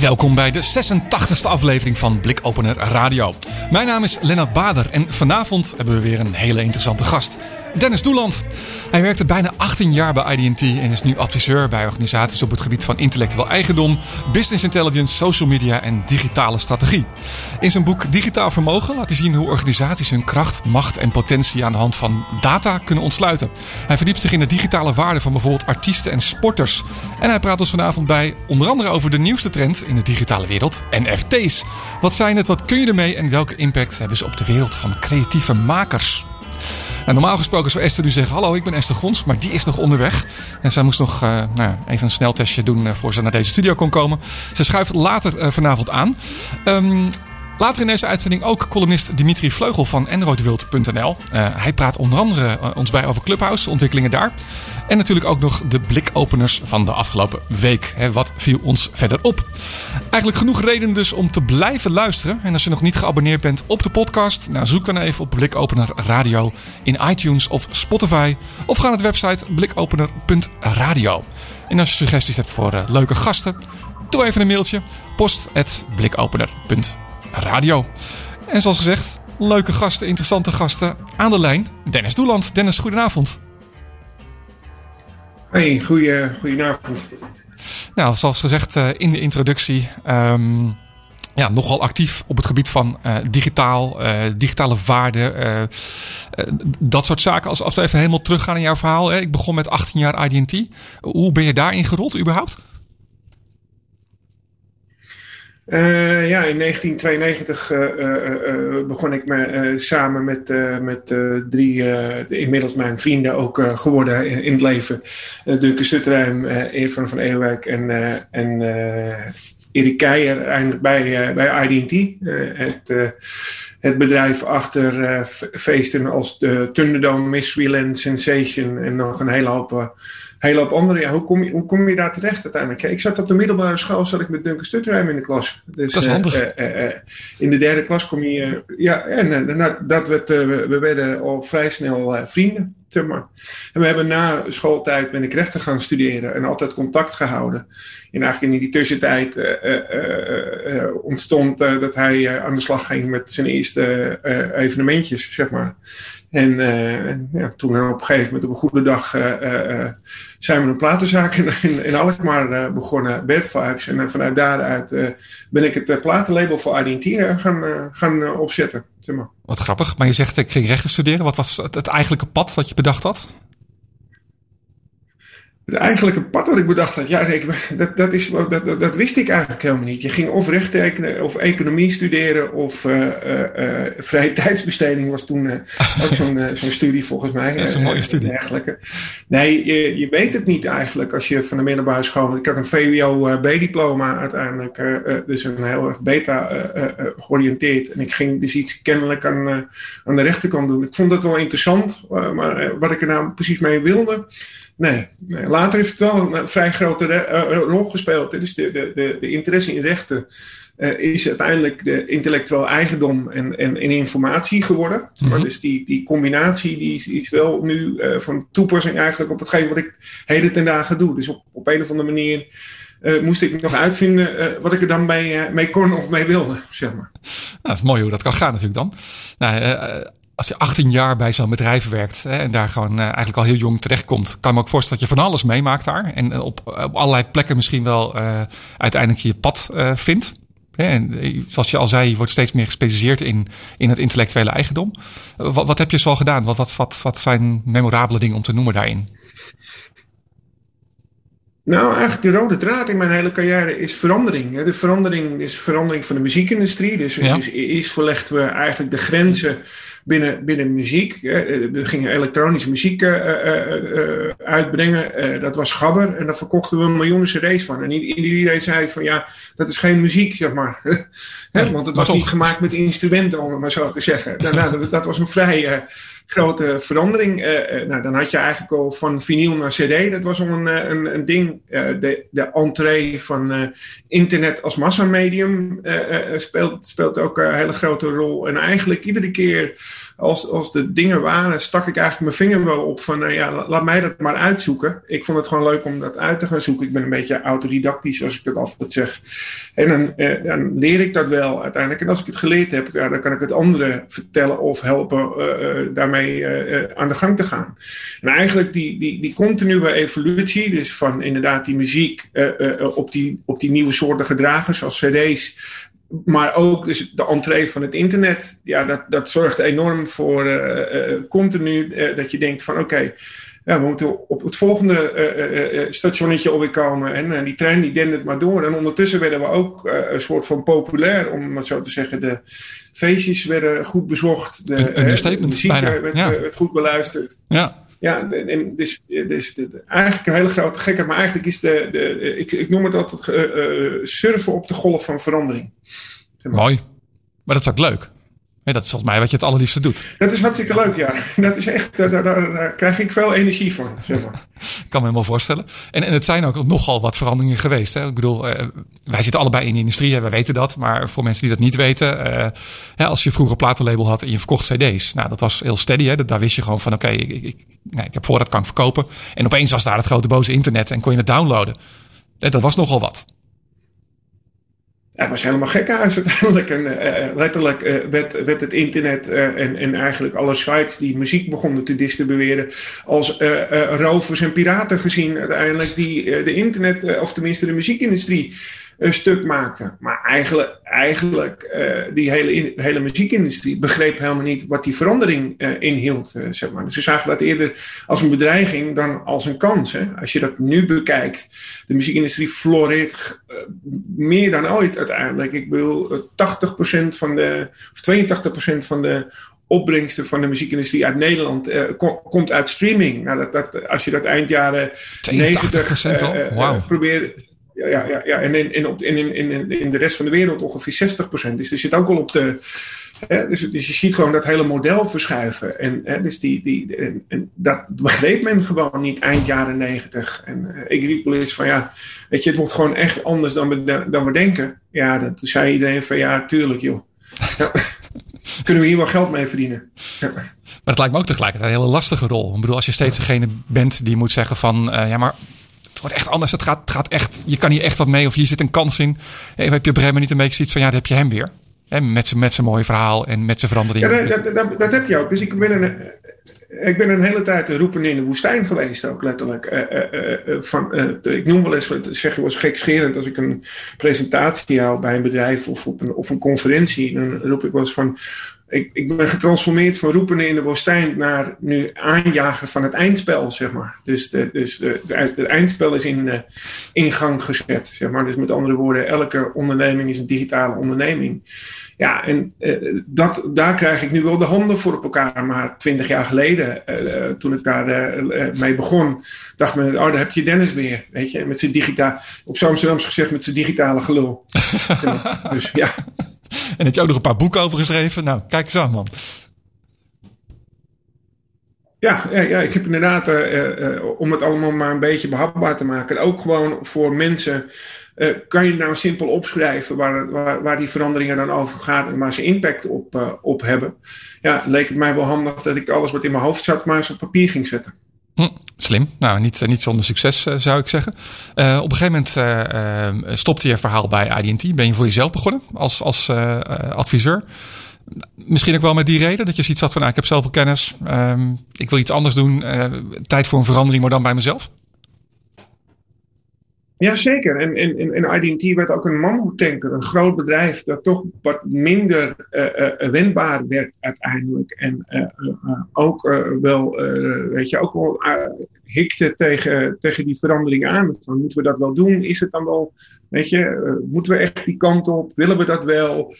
Welkom bij de 86e aflevering van Blikopener Radio. Mijn naam is Lennart Bader en vanavond hebben we weer een hele interessante gast. Dennis Doeland. Hij werkte bijna 18 jaar bij IDT en is nu adviseur bij organisaties op het gebied van intellectueel eigendom, business intelligence, social media en digitale strategie. In zijn boek Digitaal Vermogen laat hij zien hoe organisaties hun kracht, macht en potentie aan de hand van data kunnen ontsluiten. Hij verdiept zich in de digitale waarde van bijvoorbeeld artiesten en sporters. En hij praat ons vanavond bij onder andere over de nieuwste trend in de digitale wereld, NFT's. Wat zijn het, wat kun je ermee en welke impact hebben ze op de wereld van creatieve makers? Nou, normaal gesproken zou Esther nu zeggen: Hallo, ik ben Esther Gons, maar die is nog onderweg. En zij moest nog uh, nou, even een sneltestje doen uh, voor ze naar deze studio kon komen. Ze schuift later uh, vanavond aan. Um, Later in deze uitzending ook columnist Dimitri Vleugel van Androidwild.nl. Uh, hij praat onder andere ons bij over Clubhouse, ontwikkelingen daar. En natuurlijk ook nog de blikopeners van de afgelopen week. Hè, wat viel ons verder op? Eigenlijk genoeg reden dus om te blijven luisteren. En als je nog niet geabonneerd bent op de podcast, nou, zoek dan even op Blikopener Radio in iTunes of Spotify. Of ga naar de website blikopener.radio. En als je suggesties hebt voor uh, leuke gasten, doe even een mailtje. post.blikopener.radio radio. En zoals gezegd, leuke gasten, interessante gasten aan de lijn. Dennis Doeland. Dennis, goedenavond. Hey, goeie, goedenavond. Nou, zoals gezegd uh, in de introductie. Um, ja, nogal actief op het gebied van uh, digitaal, uh, digitale waarden. dat soort zaken. Als, als we even helemaal teruggaan in jouw verhaal. Hè. Ik begon met 18 jaar IDT. Hoe ben je daarin gerold überhaupt? Uh, ja, in 1992 uh, uh, begon ik me samen met, met drie, inmiddels mijn vrienden ook geworden in, het leven. Duncan Sutruim, Evan van Ewijk en, en Erik Keijer eindelijk bij, bij IDT. het, het bedrijf achter feesten als de Thunderdome, Miss Sensation en nog een hele hoop hele hoop andere. Ja, hoe, kom je, hoe kom je daar terecht uiteindelijk? Ik zat op de middelbare school, zat ik met Duncan Stutterheim in de klas. Dus, dat is handig. Uh, uh, in de derde klas kom je. ja, en dat werd, we, we werden al vrij snel vrienden. En we hebben na schooltijd ben ik rechten gaan studeren en altijd contact gehouden. En eigenlijk in die tussentijd ontstond dat hij aan de slag ging met zijn eerste evenementjes, zeg maar. En, uh, ja, toen op een gegeven moment op een goede dag uh, uh, zijn we een platenzaak in, in, in Alkmaar begonnen, Bad Vibes. En vanuit daaruit ben ik het platenlabel voor IDT gaan, gaan opzetten. Wat grappig. Maar je zegt ik ging rechten studeren. Wat was het, het eigenlijke pad wat je bedacht had? Het eigenlijke pad wat ik bedacht had, ja, dat, dat, is, dat, dat, wist ik eigenlijk helemaal niet. Je ging of rechten of economie studeren of uh, uh, vrije tijdsbesteding was toen ook zo'n zo'n studie volgens mij. Dat is een mooie studie. Dergelijke. Nee, je, je weet het niet eigenlijk als je van de middelbare school. Ik had een VWO-B-diploma uiteindelijk, dus een heel erg beta georiënteerd. En ik ging dus iets kennelijk aan, aan de rechterkant doen. Ik vond dat wel interessant, maar wat ik er nou precies mee wilde. Nee, nee, later heeft het wel een vrij grote uh, rol gespeeld. Dus de, de, de, de interesse in rechten uh, is uiteindelijk de intellectueel eigendom en, en, en informatie geworden. Mm -hmm. Dus die, die combinatie die is, is wel nu uh, van toepassing eigenlijk op hetgeen wat ik heden ten dagen doe. Dus op, op een of andere manier uh, moest ik nog uitvinden wat ik er dan mee, mee kon of mee wilde, zeg maar. Nou, dat is mooi hoe dat kan gaan natuurlijk dan. Nou, als je 18 jaar bij zo'n bedrijf werkt hè, en daar gewoon uh, eigenlijk al heel jong terechtkomt, kan me ook voorstellen dat je van alles meemaakt daar. En op, op allerlei plekken misschien wel uh, uiteindelijk je pad uh, vindt. En zoals je al zei, je wordt steeds meer gespecialiseerd in, in het intellectuele eigendom. Wat, wat heb je zoal gedaan? Wat, wat, wat, wat zijn memorabele dingen om te noemen daarin? Nou, eigenlijk de rode draad in mijn hele carrière is verandering. De verandering is verandering van de muziekindustrie. Dus ja. is, eerst verlegden we eigenlijk de grenzen binnen, binnen muziek. We gingen elektronische muziek uh, uh, uitbrengen. dat was gabber en daar verkochten we miljoenen cd's van. En iedereen zei van ja, dat is geen muziek, zeg maar. Hè? Want het was niet gemaakt met instrumenten, om het maar zo te zeggen. Nou, dat, dat was een vrij grote verandering. Uh, nou, dan had je eigenlijk al van vinyl naar CD. Dat was al een, eh, een, een ding. De, de entree van internet als massamedium speelt, speelt ook een hele grote rol. En eigenlijk iedere keer als, als de dingen waren, stak ik eigenlijk mijn vinger wel op van, ja, laat mij dat maar uitzoeken. Ik vond het gewoon leuk om dat uit te gaan zoeken. Ik ben een beetje autodidactisch, zoals ik het altijd zeg. En dan, dan leer ik dat wel uiteindelijk. En als ik het geleerd heb, dan kan ik het anderen vertellen of helpen daarmee uh, aan de gang te gaan. En eigenlijk die, die, die continue evolutie, dus van inderdaad die muziek op, die, op die nieuwe soorten gedragen, zoals CD's, maar ook dus de entree van het internet, ja, dat, dat zorgt enorm voor continu dat je denkt van oké, ja, we moeten op het volgende uh, uh, stationnetje alweer komen. En die trein die dendert maar door. En ondertussen werden we ook een soort van populair, om het zo te zeggen. De feestjes werden goed bezocht. De, de muziek werd, werd, goed beluisterd. Ja. Ja, en dus, dus, eigenlijk een hele grote gekheid. Maar eigenlijk is de, de ik, ik noem het altijd surfen op de golf van verandering. Mooi. Maar dat is ook leuk dat is volgens mij wat je het allerliefste doet. Dat is hartstikke leuk, ja. Dat is echt, daar, daar, daar krijg ik veel energie van, zeg maar. ik kan me helemaal voorstellen. En, en het zijn ook nogal wat veranderingen geweest. Hè? Ik bedoel, uh, wij zitten allebei in de industrie, hè, wij weten dat. Maar voor mensen die dat niet weten, uh, hè, als je vroeger platenlabel had en je verkocht cd's. Nou, dat was heel steady. Hè? daar wist je gewoon van, oké, ik, ik, nou, ik heb voor dat kan ik verkopen. En opeens was daar het grote boze internet en kon je het downloaden. Dat was nogal wat het was helemaal gek uit uiteindelijk. En uh, letterlijk uh, werd, werd het internet en, en eigenlijk alle sites die muziek begonnen te distribueren als rovers en piraten gezien uiteindelijk die de internet, of tenminste de muziekindustrie een stuk maakte. Maar eigenlijk, eigenlijk uh, die hele, hele muziekindustrie begreep helemaal niet wat die verandering uh, inhield. Uh, zeg maar. Dus ze zagen dat eerder als een bedreiging dan als een kans. Hè. Als je dat nu bekijkt, de muziekindustrie floreert meer dan ooit uiteindelijk. Ik bedoel, 80% van de, of 82% van de opbrengsten van de muziekindustrie uit Nederland uh, komt uit streaming. Nou, dat, dat, als je dat eind jaren 90 uh, wow. probeert ja, ja, ja. En in, in, op, in, in, in de rest van de wereld ongeveer 60%. Dus er zit ook al op de. Hè, dus, dus je ziet gewoon dat hele model verschuiven. En, hè, dus die, die, en, en, dat begreep men gewoon niet eind jaren 90. En uh, ik riep wel eens van ja, weet je, het wordt gewoon echt anders dan we, dan we denken. Ja, dat zei iedereen van ja, tuurlijk joh. Ja, kunnen we hier wel geld mee verdienen. Ja. Maar het lijkt me ook tegelijkertijd een hele lastige rol. Ik bedoel, als je steeds degene bent die moet zeggen van... Uh, ja, maar het wordt echt anders. Het gaat, gaat echt, je kan hier echt wat mee of hier zit een kans in. Even heb je Bremen niet een beetje zoiets van, ja, dan heb je hem weer. Hè, met zijn met mooie verhaal en met zijn verandering. Ja, dat, dat, heb je ook. Dus ik ben een, ik ben een hele tijd roepen in de woestijn geweest, ook letterlijk. Uh, uh, van, ik noem wel eens, zeg je was gekscherend, als ik een presentatie hou bij een bedrijf of op een, of een conferentie, dan roep ik wel eens van ik, ik ben getransformeerd van roepen in de woestijn naar nu aanjagen van het eindspel, zeg maar. Dus, de, dus de, het eindspel is in, uh, in gang gezet, zeg maar. Dus met andere woorden, elke onderneming is een digitale onderneming. Ja, en uh, dat, daar krijg ik nu wel de handen voor op elkaar. Maar twintig jaar geleden, uh, toen ik daar mee begon, dacht men, oh, daar heb je Dennis weer, weet je. Met zijn digitaal, op Amsterdams gezegd, met zijn digitale gelul. dus ja. En heb je ook nog een paar boeken over geschreven. Nou, kijk eens aan, man. Ja, ja, ja, ik heb inderdaad, uh, uh, om het allemaal maar een beetje behapbaar te maken. Ook gewoon voor mensen. Uh, kan je nou simpel opschrijven waar, waar, waar, die veranderingen dan over gaan en waar ze impact op, op hebben. Ja, leek het mij wel handig dat ik alles wat in mijn hoofd zat, maar eens op papier ging zetten. Hm, slim. Nou, niet, niet zonder succes zou ik zeggen. Uh, op een gegeven moment stopte je verhaal bij IDT. Ben je voor jezelf begonnen als, als adviseur? Misschien ook wel met die reden dat je ziet had van, nou, ik heb zoveel kennis. Um, ik wil iets anders doen. tijd voor een verandering, maar dan bij mezelf. Jazeker. En in, IDT werd ook een mammoetanker, een groot bedrijf dat toch wat minder uh, wendbaar werd uiteindelijk. En ook wel, weet je, ook wel hikte tegen, tegen die verandering aan. Van, moeten we dat wel doen? Is het dan wel, weet je, moeten we echt die kant op? Willen we dat wel?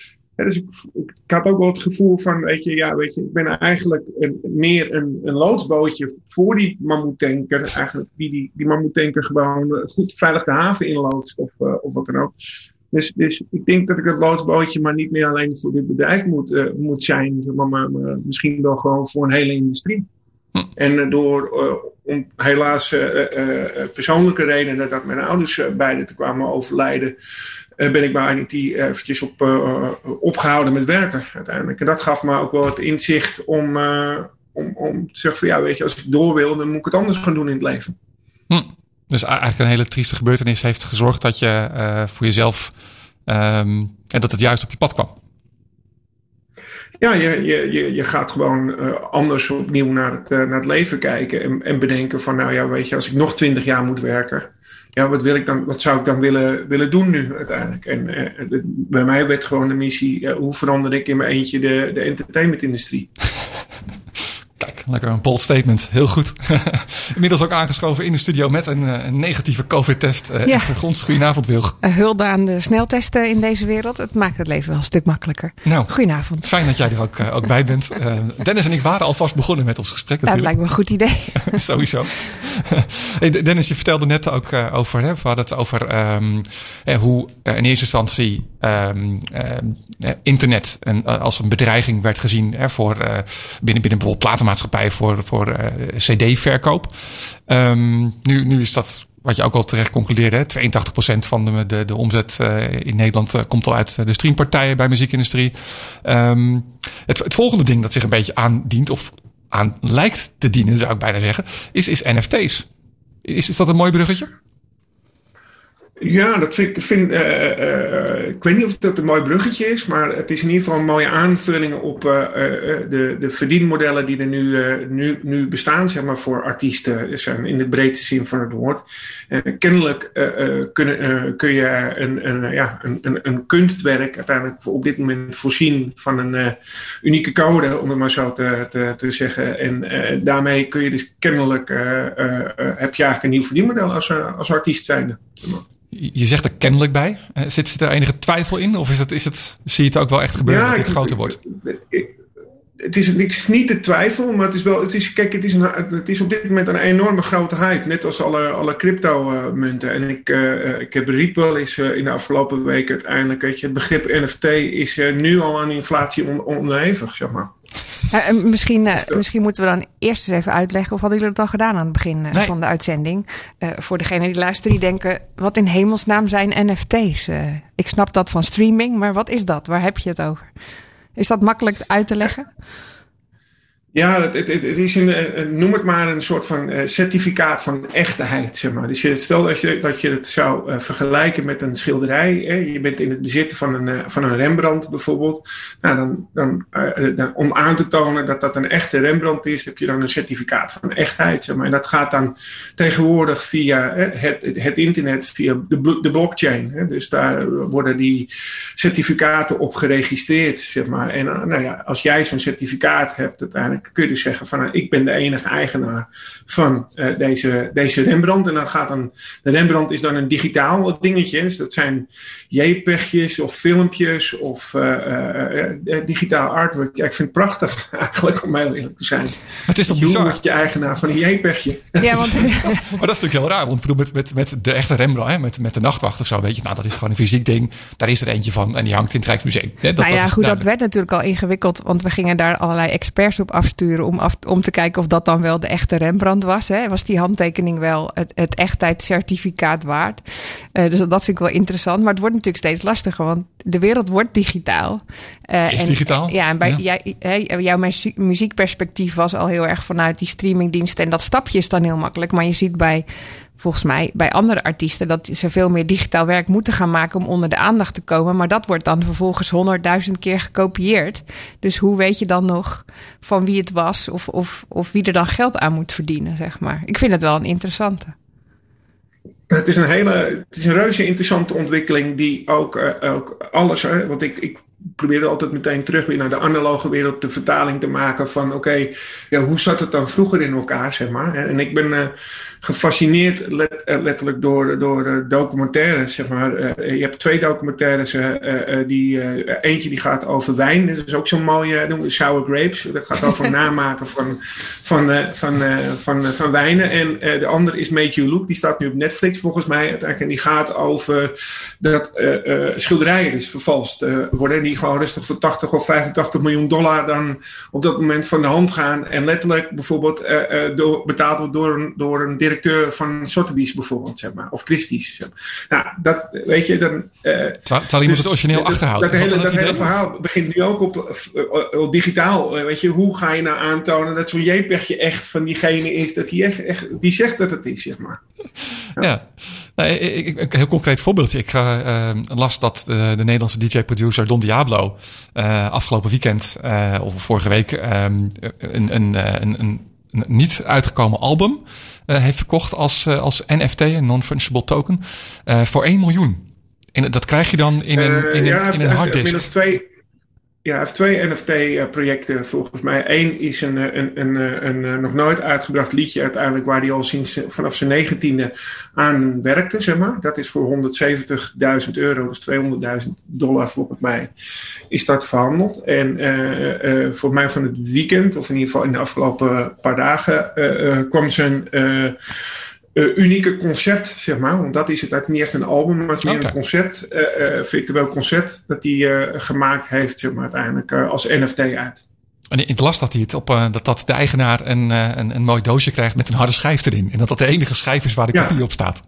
Dus ik, ik, had ook wel het gevoel van, weet je, ja, weet je, ik ben eigenlijk een, meer een, een loodsbootje voor die mammoetanker. Eigenlijk die, die, die mammoetanker gewoon goed veilig de haven inloodst of, uh, of wat dan ook. Dus, dus ik denk dat ik het loodsbootje maar niet meer alleen voor dit bedrijf moet, uh, moet zijn, maar, maar, maar, misschien wel gewoon voor een hele industrie. Hm. En door om helaas persoonlijke redenen dat mijn ouders beide te kwamen overlijden, ben ik bij INT eventjes op, opgehouden met werken uiteindelijk. En dat gaf me ook wel het inzicht om, om, om te zeggen van ja, weet je, als ik door wil, dan moet ik het anders gaan doen in het leven. Hm. Dus eigenlijk een hele trieste gebeurtenis heeft gezorgd dat je uh, voor jezelf um, en dat het juist op je pad kwam. Ja, je, je, je gaat gewoon uh, anders opnieuw naar het, uh, naar het leven kijken en, en bedenken van nou ja, weet je, als ik nog twintig jaar moet werken, ja, wat, wil ik dan, wat zou ik dan willen, willen doen nu uiteindelijk? En uh, bij mij werd gewoon de missie, hoe verander ik in mijn eentje de, de entertainmentindustrie? Kijk, lekker een bold statement. Heel goed. Inmiddels ook aangeschoven in de studio met een, eh, een negatieve COVID-test. Uh, ja. Esther goedenavond Wilg. Hulde aan de sneltesten in deze wereld. Het maakt het leven wel een stuk makkelijker. Nou, goedenavond. Fijn dat jij er ook, uh, ook bij bent. Uh, Dennis en ik waren alvast begonnen met ons gesprek natuurlijk. dat lijkt me een goed idee. Sowieso. hey, Dennis, je vertelde net ook over, hè, we hadden het over um, hoe in eerste instantie um, internet en, als een bedreiging werd gezien hè, voor binnen, binnen bijvoorbeeld platenmaatschappij voor, voor cd-verkoop. Um, nu, nu is dat wat je ook al terecht concludeerde, 82% van de, de, de omzet in Nederland komt al uit de streampartijen bij muziekindustrie. Het, het volgende ding dat zich een beetje aandient, of aan lijkt te dienen, zou ik bijna zeggen, is, is NFT's. Is, is dat een mooi bruggetje? Ja, dat vind ik. Vind, uh, uh, ik weet niet of dat een mooi bruggetje is, maar het is in ieder geval een mooie aanvulling op de, de verdienmodellen die er nu, nu, nu bestaan, zeg maar, voor artiesten, zijn in de breedste zin van het woord. kennelijk kunnen, kun je een, een, ja, een, een, kunstwerk uiteindelijk op dit moment voorzien van een unieke code, om het maar zo te, zeggen. En daarmee kun je dus kennelijk, heb je eigenlijk een nieuw verdienmodel als, als artiest zijnde. Je zegt er kennelijk bij. Eh, zit, zit er enige twijfel in? Of is het, is het, zie je het ook wel echt gebeuren ja, dat dit groter wordt? het is, het is niet de twijfel, maar het is wel. Het is, kijk, het is, een, het is op dit moment een enorme grote hype. Net als alle, alle crypto-munten. en ik, uh, ik heb Ripple is uh, in de afgelopen weken uiteindelijk. Weet je, het begrip NFT is uh, nu al aan inflatie on, onderhevig, zeg maar. Ja, misschien, uh, misschien moeten we dan eerst eens even uitleggen. Of hadden jullie het al gedaan aan het begin uh, nee. van de uitzending? Uh, voor degenen die luisteren, die denken: wat in hemelsnaam zijn NFT's? ik snap dat van streaming, maar wat is dat? Waar heb je het over? Is dat makkelijk uit te leggen? Ja, het, het, het is een, noem het maar een soort van uh, certificaat van echtheid. Zeg maar. Dus stel dat je, dat je het zou uh, vergelijken met een schilderij. Hè? Je bent in het bezit van een, van een Rembrandt bijvoorbeeld. Nou, dan, dan, dan, om aan te tonen dat dat een echte Rembrandt is, heb je dan een certificaat van echtheid. Zeg maar. En dat gaat dan tegenwoordig via het, het internet, via de, de blockchain. Hè? Dus daar worden die certificaten op geregistreerd. Zeg maar. En nou ja, als jij zo'n certificaat hebt, uiteindelijk kun je dus zeggen van nou, ik ben de enige eigenaar van uh, deze, deze Rembrandt. En dan gaat dan, de Rembrandt is dan een digitaal dingetje. Dus dat zijn JPEG'jes of filmpjes of uh, uh, digitaal artwork. Ja, ik vind het prachtig eigenlijk om heel eerlijk te zijn. Het is toch bizar? Je je eigenaar van een JPEGje. Ja, want... maar dat is natuurlijk heel raar. Want ik bedoel, met, met, met de echte Rembrandt, hè, met, met de nachtwacht of zo, weet je, nou dat is gewoon een fysiek ding. Daar is er eentje van en die hangt in het Rijksmuseum. Hè, dat, nou ja, dat goed, dat werd natuurlijk al ingewikkeld, want we gingen daar allerlei experts op af afsturen om, af, om te kijken of dat dan wel de echte Rembrandt was. Hè? Was die handtekening wel het, het echtheidscertificaat waard? Uh, dus dat vind ik wel interessant. Maar het wordt natuurlijk steeds lastiger, want de wereld wordt digitaal. Uh, Is en, digitaal? ja, en bij ja. Jij, jouw muziekperspectief was al heel erg vanuit die streamingdiensten. En dat stapje is dan heel makkelijk. Maar je ziet bij volgens mij bij andere artiesten dat ze veel meer digitaal werk moeten gaan maken om onder de aandacht te komen. Maar dat wordt dan vervolgens honderdduizend keer gekopieerd. Dus hoe weet je dan nog van wie het was of, of, of wie er dan geld aan moet verdienen, zeg maar. Ik vind het wel een interessante. Het is een hele, het is een reuze interessante ontwikkeling die ook, uh, ook alles, hè, want ik, ik probeerde altijd meteen terug weer naar de analoge wereld de vertaling te maken van oké, ja, hoe zat het dan vroeger in elkaar, zeg maar. En ik ben uh, gefascineerd let, letterlijk door, door documentaires, zeg maar. je hebt twee documentaires, die, eentje die gaat over wijn, dat is ook zo'n mooie, noem Sour Grapes, dat gaat over namaken van, van, van, van, van, wijnen. En de andere is Make You Look, die staat nu op Netflix volgens mij uiteindelijk, en die gaat over dat schilderijen dus vervalst worden, die gewoon rustig voor 80 of 85 miljoen dollar dan op dat moment van de hand gaan. En letterlijk bijvoorbeeld uh, uh, door, betaald wordt door een, door een directeur van Sotheby's bijvoorbeeld, zeg maar. Of Christie's. Zeg maar. Nou, dat weet je dan... Uh, terwijl, terwijl iemand dus, het origineel achterhoudt. Dat, hele, dat, hele verhaal begint nu ook op, op digitaal. weet je, hoe ga je nou aantonen dat zo'n JPEGje echt van diegene is, dat die echt, echt die zegt dat het is, zeg maar. ja. ja. Nee, ik, een heel concreet voorbeeldje. Ik uh, las dat de, de Nederlandse DJ-producer Don Diablo uh, afgelopen weekend of vorige week um, een, een, een, een, niet uitgekomen album heeft verkocht als, als NFT, een non-fungible token, voor 1 miljoen. En dat krijg je dan in een, in een, in een harddisk. Ja, heeft twee NFT-projecten volgens mij. Eén is een, een, een, een, een, nog nooit uitgebracht liedje uiteindelijk... waar hij al sinds vanaf zijn negentiende aan werkte, zeg maar. Dat is voor 170.000 euro, dus 200.000 dollar volgens mij, is dat verhandeld. En voor mij van het weekend, of in ieder geval in de afgelopen paar dagen... Kwam zijn uh, unieke concert, zeg maar. Want dat is het. Het is niet echt een album, maar het is meer een concert, uh, uh, virtueel concert, dat hij gemaakt heeft, zeg maar, uiteindelijk als NFT uit. En ik las dat hij het op dat, dat de eigenaar een, een, een mooi doosje krijgt met een harde schijf erin. En dat dat de enige schijf is waar de kopie op staat.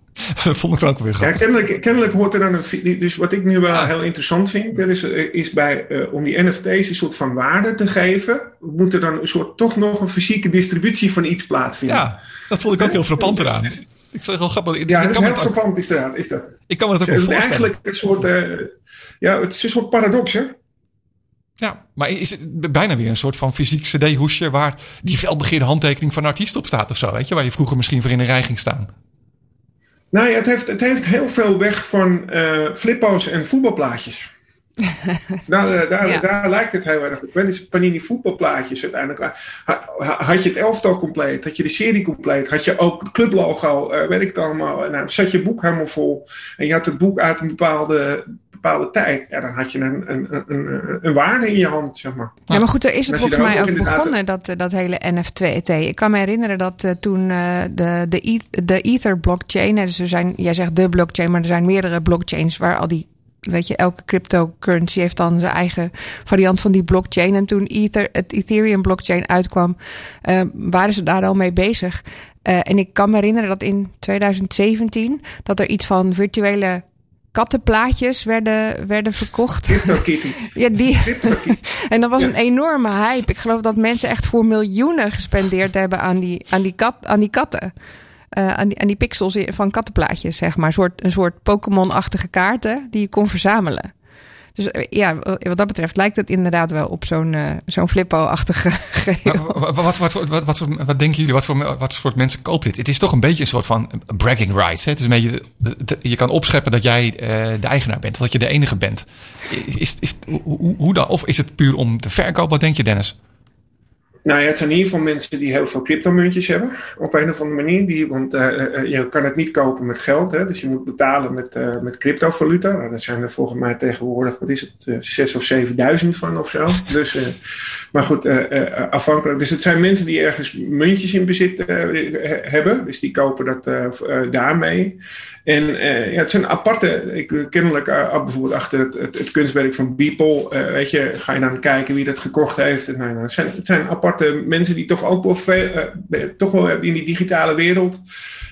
Dat vond ik dan ook weer grappig. Ja, kennelijk, kennelijk hoort er dan een. Dus wat ik nu wel ah. heel interessant vind, is, is bij, om die NFT's een soort van waarde te geven, moet er dan een soort toch nog een fysieke distributie van iets plaatsvinden. Ja. Dat vond ik ook heel frappant eraan. Ik vind het wel grappig. Ja, dat is heel frappant is, eraan, is dat. Ik kan me dat ook voorstellen. Het is eigenlijk een soort, uh, ja, het is een soort paradox, hè? Ja, maar is het bijna weer een soort van fysiek cd-hoesje... waar die felbegeerde handtekening van een artiest op staat of zo, weet je? Waar je vroeger misschien voor in een rij ging staan. Nou ja, het heeft, het heeft heel veel weg van uh, flippo's en voetbalplaatjes. daar, daar, daar, lijkt het heel erg op. Dus Panini voetbalplaatjes uiteindelijk. Had je het elftal compleet, had je de serie compleet, had je ook het clublogo, uh, weet ik het allemaal. Nou, zat je boek helemaal vol en je had het boek uit een bepaalde, bepaalde tijd. Ja, dan had je een, een, een, een waarde in je hand, zeg maar. Ja, maar goed, er is het volgens mij ook begonnen, dat, eh, dat hele NFT. Ik kan me herinneren dat uh, toen uh, de, de, de Ether blockchain, dus er zijn, jij zegt de blockchain, maar er zijn meerdere blockchains waar al die weet je, elke cryptocurrency heeft dan zijn eigen variant van die blockchain. En toen Ether, het Ethereum blockchain uitkwam, uh, waren ze daar al mee bezig. Uh, en ik kan me herinneren dat in 2017 dat er iets van virtuele kattenplaatjes werden, werden verkocht. ja, die. en dat was een enorme hype. Ik geloof dat mensen echt voor miljoenen gespendeerd hebben aan die, aan die, kat, aan die katten. Uh, aan, die, aan die pixels van kattenplaatjes, zeg maar. Een soort, een soort Pokémon-achtige kaarten die je kon verzamelen. Dus uh, ja, wat dat betreft lijkt het inderdaad wel op zo'n uh, zo'n flippo-achtige wat, wat, wat, wat, wat, wat, denken jullie? Wat voor, wat soort mensen koopt dit? Het is toch een beetje een soort van bragging rights. Hè? Het is een beetje, je kan opscheppen dat jij de eigenaar bent. Dat je de enige bent. Is, is, hoe, hoe dan? Of is het puur om te verkopen? Wat denk je, Dennis? Nou ja, het zijn in ieder geval mensen die heel veel cryptomuntjes hebben. Op een of andere manier. Die, want uh, je kan het niet kopen met geld. Hè, dus je moet betalen met, met cryptovaluta. Nou, dat zijn er volgens mij tegenwoordig, wat is het, zes of zevenduizend van of zo. Dus, maar goed, afhankelijk. Dus het zijn mensen die ergens muntjes in bezit hebben. Dus die kopen dat daarmee. En ja, het zijn aparte, ik, kennelijk bijvoorbeeld achter het, het, kunstwerk van Beeple. weet je, ga je dan kijken wie dat gekocht heeft. En, nou, het, zijn, het zijn aparte aparte mensen die toch ook wel, veel, uh, toch wel in die digitale wereld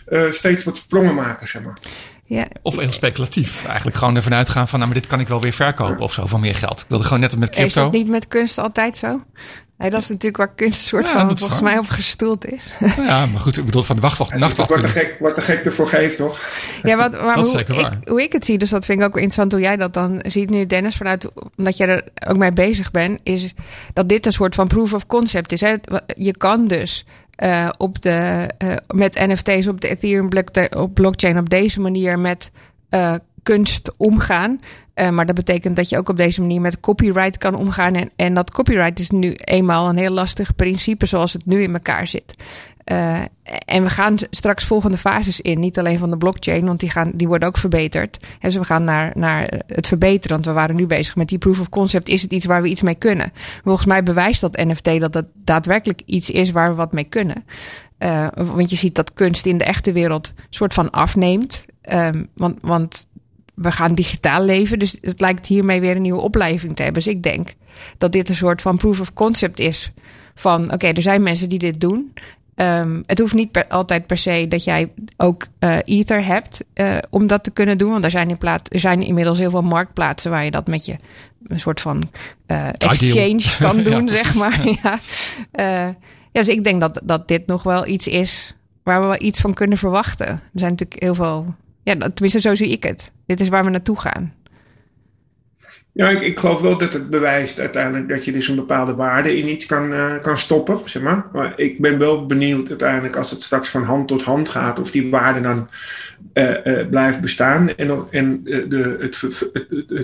uh, steeds wat sprongen maken, zeg maar. Ja. Of heel speculatief. Eigenlijk gewoon ervan uitgaan van, nou, maar dit kan ik wel weer verkopen of zo voor meer geld. Ik wilde gewoon net met crypto. Is dat niet met kunst altijd zo? Nee, dat is natuurlijk waar kunst soort van volgens mij op gestoeld is. Ja, maar goed, ik bedoel van de wachtwacht, nachtwacht. Wat de, gek, wat de gek ervoor geeft, toch? Ja, wat, maar dat hoe, ik, hoe ik het zie, dus dat vind ik ook interessant hoe jij dat dan ziet nu, Dennis, vanuit omdat jij er ook mee bezig bent, is dat dit een soort van proof of concept is. Hè? Je kan dus uh, op de, uh, met NFT's op de Ethereum blockchain op deze manier met uh, kunst omgaan. Uh, maar dat betekent dat je ook op deze manier met copyright kan omgaan. En, en dat copyright is nu eenmaal een heel lastig principe zoals het nu in elkaar zit. Uh, en we gaan straks volgende fases in. Niet alleen van de blockchain, want die, gaan, die worden ook verbeterd. Dus we gaan naar, naar het verbeteren. Want we waren nu bezig met die proof of concept. Is het iets waar we iets mee kunnen? Volgens mij bewijst dat NFT dat het daadwerkelijk iets is waar we wat mee kunnen. Want je ziet dat kunst in de echte wereld soort van afneemt. Um, want, want we gaan digitaal leven. Dus het lijkt hiermee weer een nieuwe opleving te hebben. Dus ik denk dat dit een soort van proof of concept is. Van oké, er zijn mensen die dit doen. Um, het hoeft niet per, altijd per se dat jij ook uh, Ether hebt uh, om dat te kunnen doen. Want er zijn, in plaats, er zijn inmiddels heel veel marktplaatsen waar je dat met je een soort van uh, exchange kan doen, ja, zeg maar. ja. ja, dus ik denk dat, dat dit nog wel iets is waar we wel iets van kunnen verwachten. Er zijn natuurlijk heel veel. Ja, tenminste, zo zie ik het. Dit is waar we naartoe gaan. Ja, ik, ik, geloof wel dat het bewijst uiteindelijk dat je dus een bepaalde waarde in iets kan, uh, kan stoppen, zeg maar. Maar ik ben wel benieuwd uiteindelijk als het straks van hand tot hand gaat, of die waarde dan uh, uh, blijft bestaan. En, en de, het, het,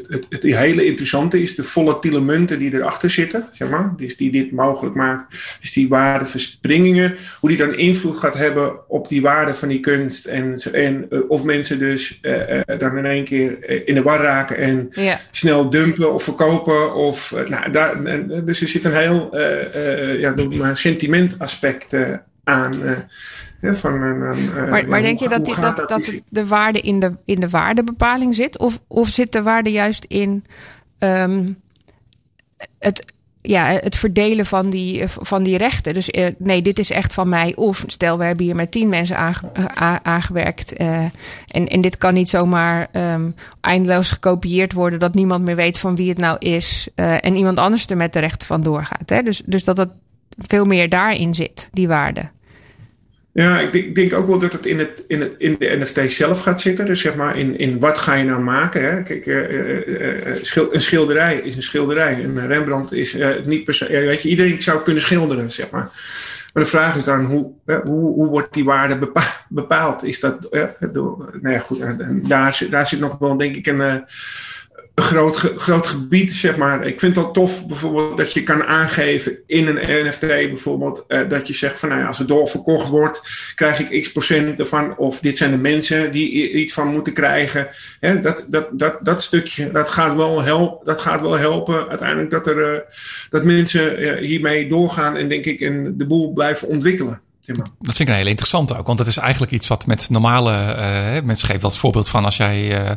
het, het, hele interessante is de volatiele munten die erachter zitten, zeg maar. Dus die dit mogelijk maakt. Dus die waardeverspringingen, hoe die dan invloed gaat hebben op die waarde van die kunst. En, en of mensen dus dan in één keer in de war raken en ja. snel dumpen of verkopen. Of, nou, daar, dus er zit een heel ja, noem maar sentimentaspect aan. Van een, een, maar, maar denk je dat, die, dat, dat, de waarde in de, in de waardebepaling zit? Of, of zit de waarde juist in um, het, ja, het verdelen van die, van die rechten? Dus uh, nee, dit is echt van mij. Of stel, we hebben hier met tien mensen uh, aangewerkt. En, en dit kan niet zomaar um, eindeloos gekopieerd worden... dat niemand meer weet van wie het nou is... en iemand anders er met de rechten van doorgaat. Hè? Dus, dus dat het veel meer daarin zit, die waarde. Ja, ik denk, denk, ook wel dat het in, het, in, het, in de NFT zelf gaat zitten. Dus zeg maar in, in wat ga je nou maken. Hè? Kijk, uh, uh, schil, een schilderij is een schilderij. Een Rembrandt is niet per se... weet je, iedereen zou kunnen schilderen, zeg maar. Maar de vraag is dan, hoe, hoe, hoe wordt die waarde bepaald? Is dat... door, nou ja, goed, daar, daar zit nog wel denk ik een een groot, groot gebied, zeg maar. Ik vind het tof bijvoorbeeld dat je kan aangeven in een NFT bijvoorbeeld, uh, dat je zegt van nou ja, als het doorverkocht wordt, krijg ik x procent ervan. Of dit zijn de mensen die iets van moeten krijgen. Hè, dat, dat, dat, dat stukje, dat gaat wel, help, dat gaat wel helpen uiteindelijk dat, er, uh, dat mensen uh, hiermee doorgaan en denk ik en de boel blijven ontwikkelen. Dat vind ik een hele interessant ook, want dat is eigenlijk iets wat met normale, mensen geven als voorbeeld van als jij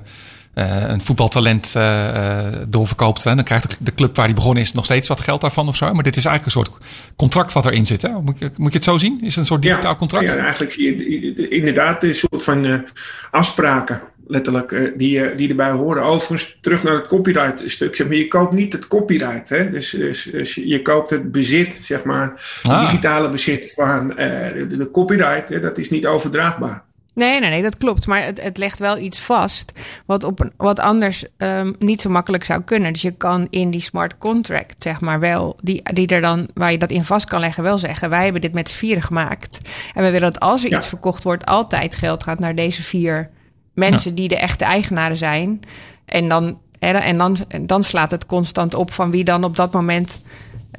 een voetbaltalent uh, doorverkoopt. Hè, dan krijgt de club waar die begonnen is nog steeds wat geld daarvan of zo. Maar dit is eigenlijk een soort contract wat erin zit. Hè? Moet, je, moet je het zo zien? Is het een soort digitaal contract? Ja, eigenlijk zie je inderdaad een soort van afspraken. Letterlijk, die, die erbij horen. Overigens, terug naar het copyright stuk. Zeg maar, je koopt niet het copyright. Hè? Dus, dus, dus je koopt het bezit, zeg maar. Ah. digitale bezit van de, de, copyright. Hè? Dat is niet overdraagbaar. Nee, nee, nee, dat klopt. Maar het, het legt wel iets vast wat, op een, wat anders um, niet zo makkelijk zou kunnen. Dus je kan in die smart contract, zeg maar, wel, die, die er dan, waar je dat in vast kan leggen, wel zeggen: wij hebben dit met z'n vieren gemaakt. En we willen dat als er iets verkocht wordt, altijd geld gaat naar deze vier mensen die de echte eigenaren zijn. En dan, en dan, dan slaat het constant op van wie dan op dat moment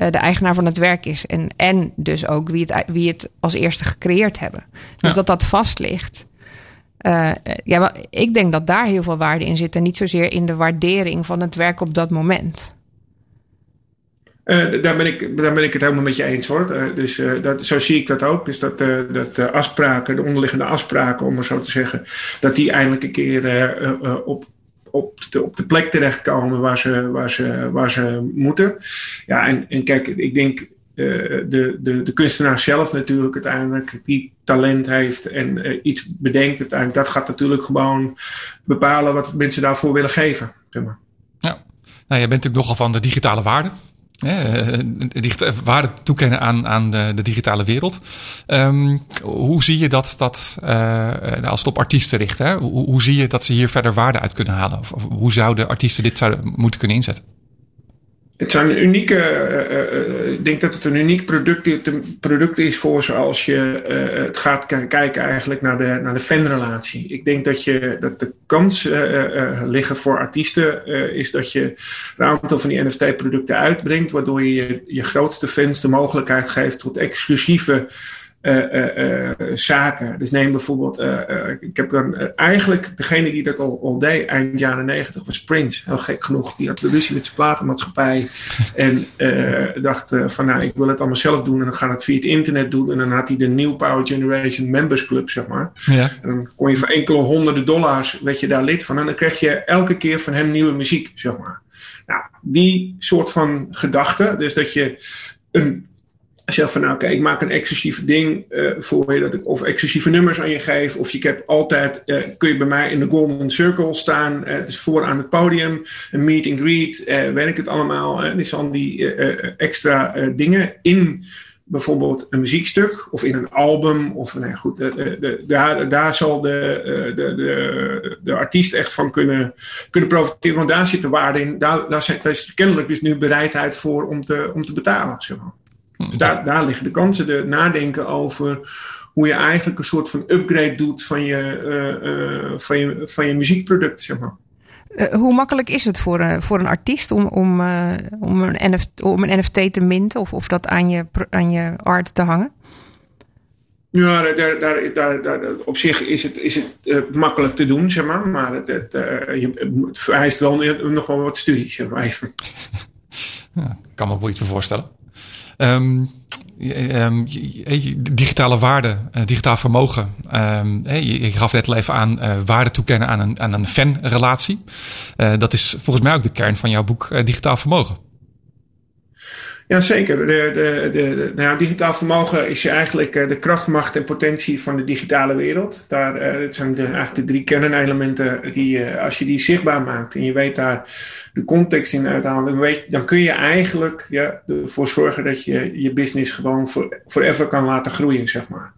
uh, de eigenaar van het werk is. En, en dus ook wie het, wie het als eerste gecreëerd hebben. Dus dat dat vast ligt. Uh, ja, maar ik denk dat daar heel veel waarde in zit. En niet zozeer in de waardering van het werk op dat moment. Uh, daar, ben ik, daar ben ik het helemaal met je eens hoor. Uh, dus dat, zo zie ik dat ook. Dus dat, dat de afspraken, de onderliggende afspraken, om maar zo te zeggen, dat die eindelijk een keer op, op de, op de plek terechtkomen waar ze, waar ze, waar ze moeten. Ja, en, en kijk, ik denk de, de, de kunstenaar zelf natuurlijk uiteindelijk die talent heeft en uh, iets bedenkt uiteindelijk, dat gaat natuurlijk gewoon bepalen wat mensen daarvoor willen geven. Zeg maar. Ja, nou, je bent natuurlijk nogal van de digitale waarde. Eh, waarde toekennen aan, aan de, de digitale wereld. Um, hoe zie je dat, dat als het op artiesten richt, hè? Hoe, hoe, zie je dat ze hier verder waarde uit kunnen halen? Of, of hoe zouden artiesten dit zouden moeten kunnen inzetten? Het zijn unieke, uh, ik denk dat het een uniek product, product is voor zoals je uh, het gaat kijken eigenlijk naar de, naar de fanrelatie. Ik denk dat, je, dat de kans liggen voor artiesten is dat je een aantal van die NFT-producten uitbrengt, waardoor je, je je grootste fans de mogelijkheid geeft tot exclusieve zaken. Dus neem bijvoorbeeld, ik heb dan eigenlijk degene die dat al, al deed eind jaren negentig was Prince. Heel gek genoeg. Die had de ruzie met zijn platenmaatschappij en dacht van nou ik wil het allemaal zelf doen en dan ga het via het internet doen. En dan had hij de New Power Generation Members Club zeg maar. Ja. En dan kon je voor enkele honderden dollars, werd je daar lid van. En dan kreeg je elke keer van hem nieuwe muziek zeg maar. Nou, die soort van gedachte, dus dat je een zeg van nou oké, ik maak een exclusief ding uh, voor je, dat ik of exclusieve nummers aan je geef, of je hebt altijd, uh, kun je bij mij in de Golden Circle staan, uh, het is voor aan het podium, een meet and greet, weet ik het allemaal, en is al die extra dingen in bijvoorbeeld een muziekstuk of in een album. Of nee, goed, de, de, daar, daar zal de, de, de, artiest echt van kunnen, kunnen profiteren. Want daar zit de waarde in. Daar, daar, is kennelijk dus nu bereidheid voor om te, om te betalen. Zeg maar. Dus daar, daar liggen de kansen. De nadenken over hoe je eigenlijk een soort van upgrade doet van je, uh, uh, van je, van je muziekproduct, zeg maar. Uh, hoe makkelijk is het voor, uh, voor een artiest om, om, uh, om, een NFT, om een NFT te minten of, of dat aan je, aan je art te hangen? Ja, daar, daar, daar, daar, op zich is het, is het makkelijk te doen, zeg maar. Maar het, het, je, vereist wel nog wel wat studie, zeg maar even. Ja, kan me wel iets voorstellen. Um, um, digitale waarde, uh, digitaal vermogen. Um, je, je, gaf net al even aan uh, waarde toekennen aan een, aan een fanrelatie. Uh, dat is volgens mij ook de kern van jouw boek Digitaal Vermogen. Jazeker. De, de, de, nou, digitaal vermogen is eigenlijk de kracht, macht en potentie van de digitale wereld. Daar, dat zijn de, eigenlijk de drie kernelementen die, als je die zichtbaar maakt en je weet daar de context in uithalen, dan, weet, dan kun je eigenlijk ja, ervoor zorgen dat je je business gewoon forever kan laten groeien, zeg maar.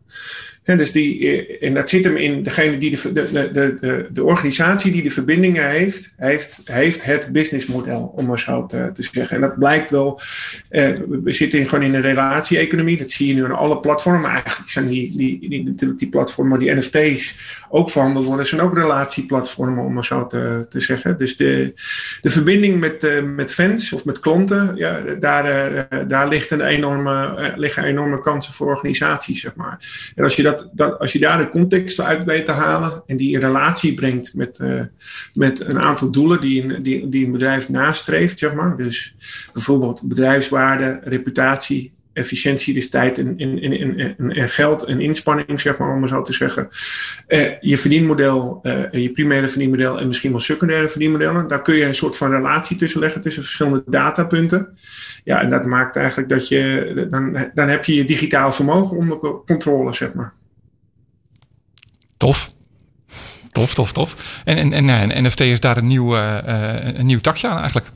En, dus die, eh, en dat zit hem in degene die de, de, de, de, de organisatie die de verbindingen heeft, heeft, heeft het businessmodel, om maar zo te, zeggen. En dat blijkt wel, eh, we zitten gewoon in een relatie-economie, dat zie je nu aan alle platformen. Eigenlijk zijn die, die, die, die, die platformen, die NFT's ook verhandeld worden, zijn ook relatieplatformen, om maar zo te, te zeggen. Dus de, de verbinding met, uh, met fans of met klanten, ja, daar, uh, daar ligt een enorme, liggen enorme kansen voor organisaties, zeg maar. En als je dat dat, als je daar de context uit weet te halen en die in relatie brengt met, uh, met een aantal doelen die een, die, die een bedrijf nastreeft, zeg maar. Dus bijvoorbeeld bedrijfswaarde, reputatie, efficiëntie, dus tijd en, geld en inspanning, zeg maar, om maar zo te zeggen. Uh, je verdienmodel, uh, je primaire verdienmodel en misschien wel secundaire verdienmodellen. Daar kun je een soort van relatie tussen leggen tussen verschillende datapunten. Ja, en dat maakt eigenlijk dat je, dan, dan heb je je digitaal vermogen onder controle, zeg maar. Tof. Tof, tof, tof. En, en, en, en NFT is daar een nieuw, uh, een nieuw takje aan eigenlijk.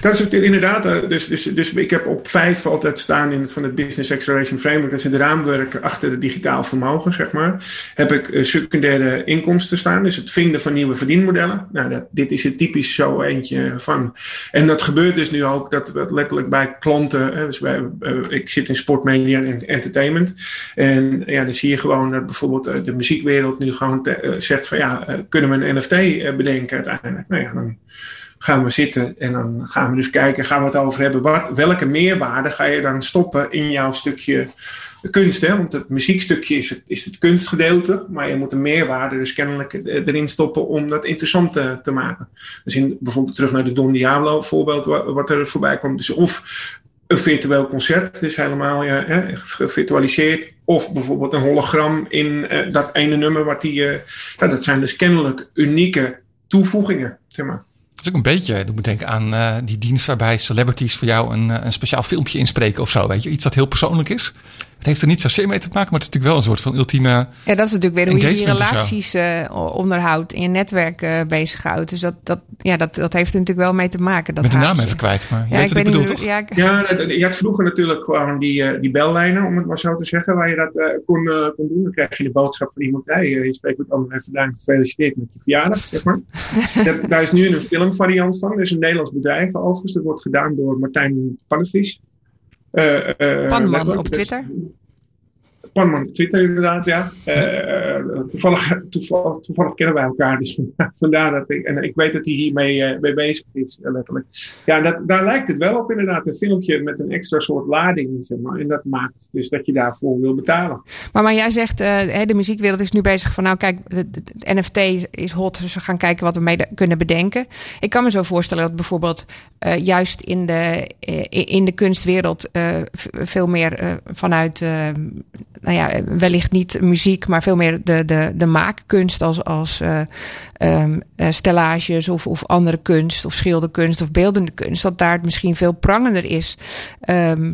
Dat is inderdaad, eh, dus, dus, dus ik heb op vijf altijd staan in het van het Business Acceleration Framework, dat is het raamwerk achter het digitaal vermogen, zeg maar. Heb ik uh, secundaire inkomsten staan, dus het vinden van nieuwe verdienmodellen. Nou, dit is er typisch zo eentje van. En dat gebeurt dus nu ook, dat we letterlijk bij klanten, dus bij, uh, ik zit in sportmedia en entertainment. En ja, dan zie je gewoon dat bijvoorbeeld de muziekwereld nu gewoon zegt van ja, kunnen we een NFT bedenken uiteindelijk? Nou ja, dan gaan we zitten en dan gaan we dus kijken, gaan we het over hebben, wat, welke meerwaarde ga je dan stoppen in jouw stukje kunst. Hè? Want het muziekstukje is het, is het kunstgedeelte, maar je moet een meerwaarde dus kennelijk erin stoppen om dat interessant te, maken. Dus in, bijvoorbeeld terug naar de Don Diablo voorbeeld, wat, er voorbij komt. Dus of een virtueel concert is helemaal ja, hè, gevirtualiseerd. Of bijvoorbeeld een hologram in uh, dat ene nummer. Wat die, ja, dat zijn dus kennelijk unieke toevoegingen. Zeg maar ook een beetje, doet me denken aan uh, die dienst waarbij celebrities voor jou een, een speciaal filmpje inspreken of zo. Weet je, iets dat heel persoonlijk is. Het heeft er niet zozeer mee te maken, maar het is natuurlijk wel een soort van ultieme. Ja, dat is natuurlijk weer hoe je die relaties eh, onderhoudt en je netwerk eh, bezighoudt. Dus dat, dat, ja, dat, dat heeft er natuurlijk wel mee te maken. Dat met de naam even kwijt. Maar je Ja, weet ik wat ik bedoel, toch? Ja, ik- Ja, je had vroeger natuurlijk gewoon die, eh, die bellijnen, om het maar zo te zeggen, waar je dat eh, kon, eh, kon doen. Dan krijg je de boodschap van iemand, hey, je spreekt met anderen even bedankt, gefeliciteerd met je verjaardag, zeg maar. dat, daar is nu een filmvariant van. Er is een Nederlands bedrijf overigens, dat wordt gedaan door Martijn Pannevis. Eh, eh, Panman op Twitter. Panman op Twitter inderdaad, ja. Eh, toevallig, kennen wij elkaar, dus vandaar dat ik... En ik weet dat hij hiermee eh, mee bezig is, eh, letterlijk. Ja, dat, daar lijkt het wel op inderdaad. Een filmpje met een extra soort lading, zeg maar. En dat maakt dus dat je daarvoor wil betalen. Maar, maar jij zegt, de muziekwereld is nu bezig van, nou kijk, het NFT is hot, dus we gaan kijken wat we mee kunnen bedenken. Ik kan me zo voorstellen dat bijvoorbeeld juist in de, in de kunstwereld veel meer vanuit, nou ja, wellicht niet muziek, maar veel meer de, de, de maakkunst als, als eh, stellages of, of andere kunst of schilderkunst of beeldende kunst, dat daar het misschien veel prangender is. Ehm,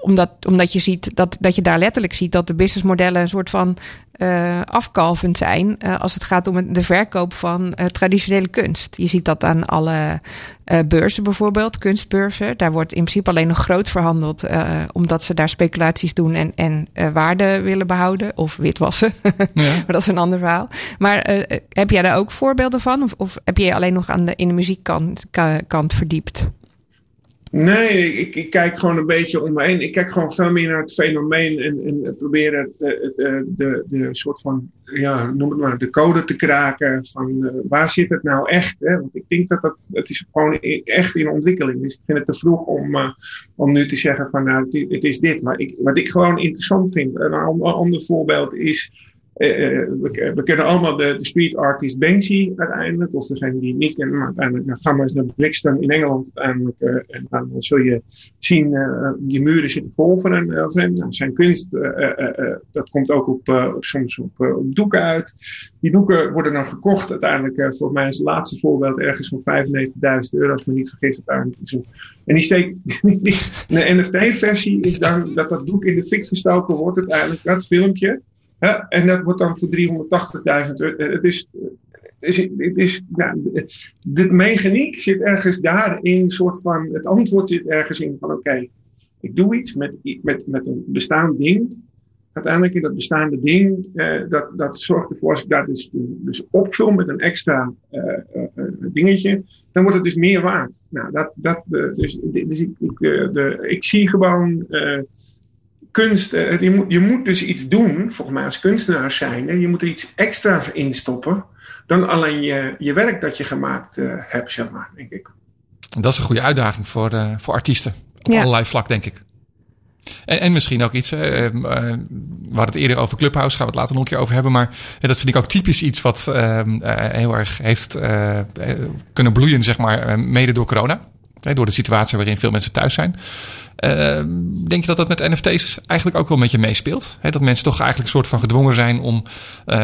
omdat, omdat je ziet dat, dat je daar letterlijk ziet dat de businessmodellen een soort van eh afkalvend zijn eh, als het gaat om de verkoop van eh, traditionele kunst. Je ziet dat aan alle beurzen bijvoorbeeld, kunstbeurzen. Daar wordt in principe alleen nog groot verhandeld, omdat ze daar speculaties doen en, en waarde willen behouden of witwassen. Ja. maar dat is een ander verhaal. Maar heb jij daar ook voorbeelden van? Of, of heb je je alleen nog aan de, in de muziekkant ka- kant verdiept? Nee, ik, ik kijk gewoon een beetje om me heen. Ik kijk gewoon veel meer naar het fenomeen en, en proberen het, eh, eh, de, de soort van, ja, noem het maar, de code te kraken van eh, waar zit het nou echt? Hè? Want ik denk dat dat, het is gewoon echt in ontwikkeling. Dus ik vind het te vroeg om, om nu te zeggen van nou, het, is dit. Maar ik, wat ik gewoon interessant vind, een an- ander voorbeeld is, we, we kennen allemaal de, de street artist Banksy uiteindelijk. Of degene die niet maar uiteindelijk nou, ga maar eens naar Brixton in Engeland uiteindelijk. eh, en dan zul je zien, eh, die muren zitten vol van hem. eh. Nou, zijn kunst, eh, eh, eh, eh, dat komt ook op, eh, soms op, eh, op doeken uit. Die doeken worden dan gekocht uiteindelijk. eh, voor mij is het laatste voorbeeld ergens van 95.000 euro, als ik me niet vergis. Uiteindelijk. En die steekt, de NFT-versie is dan dat dat doek in de fik gestoken wordt uiteindelijk. Dat filmpje. Ja, en dat wordt dan voor 380.000 euro. Eh, Het is, het is, is nou, de mechaniek zit ergens daarin, soort van, het antwoord zit ergens in van oké, ik doe iets met, met, met een bestaand ding. Uiteindelijk in dat bestaande ding, eh, dat, dat zorgt ervoor, als ik daar dus, dus opvul met een extra eh, eh, eh, dingetje, dan wordt het dus meer waard. Nou, dat, dat, eh, dus, dus ik, ik, eh, de, ik zie gewoon eh, kunst, eh, je, moet, je moet dus iets doen, volgens mij als kunstenaar zijn, je moet er iets extra in stoppen dan alleen je, je werk dat je gemaakt eh, hebt, zeg maar, denk ik. Dat is een goede uitdaging voor, eh, voor artiesten. Op Ja. allerlei vlak, denk ik. En, en misschien ook iets, eh, eh, we hadden het eerder over Clubhouse, gaan we het later nog een keer over hebben. Maar dat vind ik ook typisch iets wat heel erg heeft kunnen bloeien, zeg maar, mede door corona. Hè, door de situatie waarin veel mensen thuis zijn. Eh, denk je dat dat met NFT's eigenlijk ook wel een beetje meespeelt? Dat mensen toch eigenlijk een soort van gedwongen zijn om eh,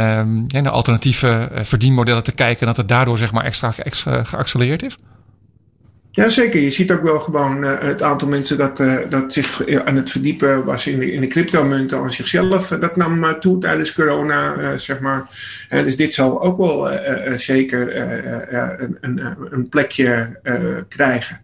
ja, naar alternatieve eh, verdienmodellen te kijken. En dat het daardoor zeg maar extra, extra geaccelereerd is? Jazeker, je ziet ook wel gewoon uh, het aantal mensen dat, dat zich aan het verdiepen was in de, in de cryptomunten aan zichzelf. Dat nam toe tijdens corona, zeg maar. dus dit zal ook wel zeker een, een, een, plekje krijgen.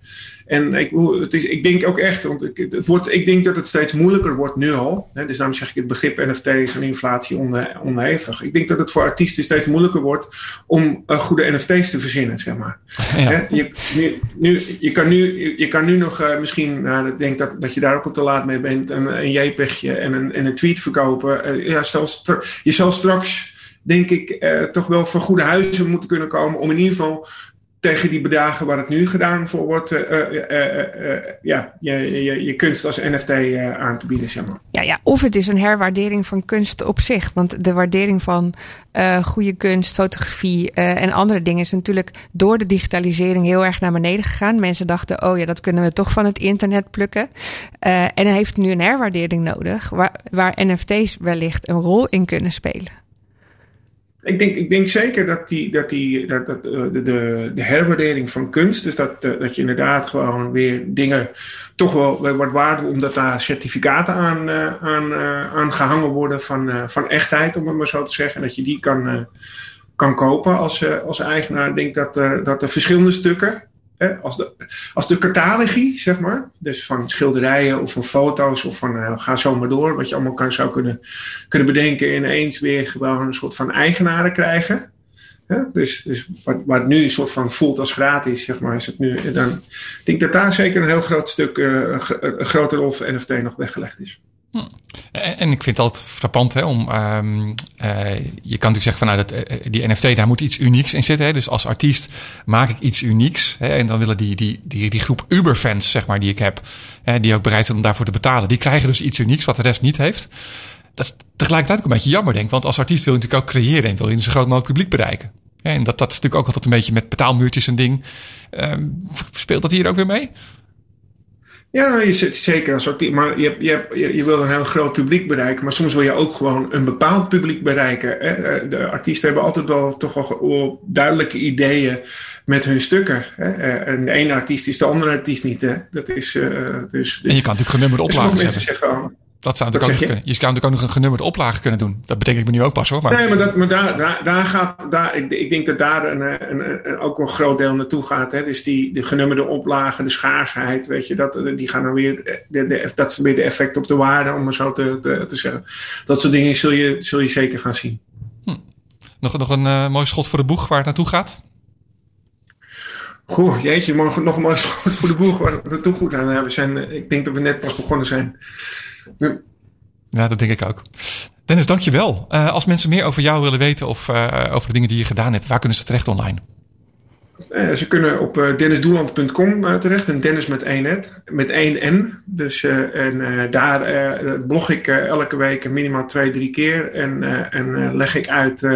En ik, het is, ik denk ook echt, want ik, het wordt, ik denk dat het steeds moeilijker wordt nu al. Hè, dus daarom zeg ik het begrip NFT's en inflatie onhevig. Ik denk dat het voor artiesten steeds moeilijker wordt om uh, goede NFT's te verzinnen, zeg maar. Ja. Hè, je, nu, nu, je, kan nu, je kan nu nog uh, misschien, nou, ik denk dat, dat je daar ook al te laat mee bent, een, een JPEGje en een, en een tweet verkopen. Uh, ja, stel, je zal straks, denk ik, toch wel voor goede huizen moeten kunnen komen om in ieder geval tegen die bedragen waar het nu gedaan voor wordt, uh, uh, uh, ja, je, je, je kunst als NFT aan te bieden, zeg maar. Ja, ja, of het is een herwaardering van kunst op zich. Want de waardering van goede kunst, fotografie en andere dingen is natuurlijk door de digitalisering heel erg naar beneden gegaan. Mensen dachten, oh ja, dat kunnen we toch van het internet plukken. en hij heeft nu een herwaardering nodig, waar NFT's wellicht een rol in kunnen spelen. Ik denk, ik denk zeker dat, die, dat, die, dat, dat de, de, de herwaardering van kunst, dus dat, dat je inderdaad gewoon weer dingen toch wel wat waard, omdat daar certificaten aan, aan, aan gehangen worden van, van echtheid, om het maar zo te zeggen. Dat je die kan, kan kopen als, als eigenaar. Ik denk dat er, dat er verschillende stukken als, de, als de catalogie, zeg maar, dus van schilderijen of van foto's of van uh, ga zo maar door, wat je allemaal kan, zou kunnen, kunnen bedenken, ineens weer gewoon een soort van eigenaren krijgen. dus dus wat, wat nu een soort van voelt als gratis, zeg maar, is het nu. Dan ik denk dat daar zeker een heel groot stuk, uh, een grote rol voor NFT nog weggelegd is. En, ik vind het altijd frappant hè, om. Um, uh, je kan natuurlijk zeggen van nou, dat, uh, die NFT, daar moet iets unieks in zitten. Hè. Dus als artiest maak ik iets unieks. Hè, en dan willen die, die, die, die groep Uber-fans, zeg maar, die ik heb, hè, die ook bereid zijn om daarvoor te betalen, die krijgen dus iets unieks wat de rest niet heeft. Dat is tegelijkertijd ook een beetje jammer, denk ik. Want als artiest wil je natuurlijk ook creëren en wil je een zo groot mogelijk publiek bereiken. En dat, dat is natuurlijk ook altijd een beetje met betaalmuurtjes en ding. Um, speelt dat hier ook weer mee? Ja, je zit zeker als artiest. Maar je, je, je wil een heel groot publiek bereiken. Maar soms wil je ook gewoon een bepaald publiek bereiken. Hè? Eh, de artiesten hebben altijd wel toch wel duidelijke ideeën met hun stukken. Hè? Eh, en de ene artiest is de andere artiest niet. Hè? Dat is, uh, dus, dus, en je kan natuurlijk genummerde oplagen zetten. Zeggen, dat zou natuurlijk ook je? Kunnen. je zou natuurlijk ook nog een genummerde oplage kunnen doen. Dat betekent me nu ook pas hoor. Maar... Nee, maar, dat, maar daar, daar, daar gaat. Daar, ik, ik denk dat daar een, een, een, ook een groot deel naartoe gaat. Hè. Dus die de genummerde oplagen, de schaarsheid, weet je, dat, die gaan dan weer. De, de, dat is weer de effect op de waarde, om maar zo te, te, te zeggen. Dat soort dingen zul je, zul je zeker gaan zien. Hm. Nog, nog een uh, mooi schot voor de boeg waar het naartoe gaat? Goh, jeetje, nog, nog een mooi schot voor de boeg waar het naartoe goed gaan. we zijn, eh, ik denk dat we net pas begonnen zijn. Ja, dat denk ik ook. Dennis, dankjewel. Uh, als mensen meer over jou willen weten of uh, over de dingen die je gedaan hebt, waar kunnen ze terecht online? Uh, ze kunnen op dennisdoeland.com terecht. En Dennis met één, net, met één N. Dus, en daar blog ik elke week minimaal twee, drie keer. En, en leg ik uit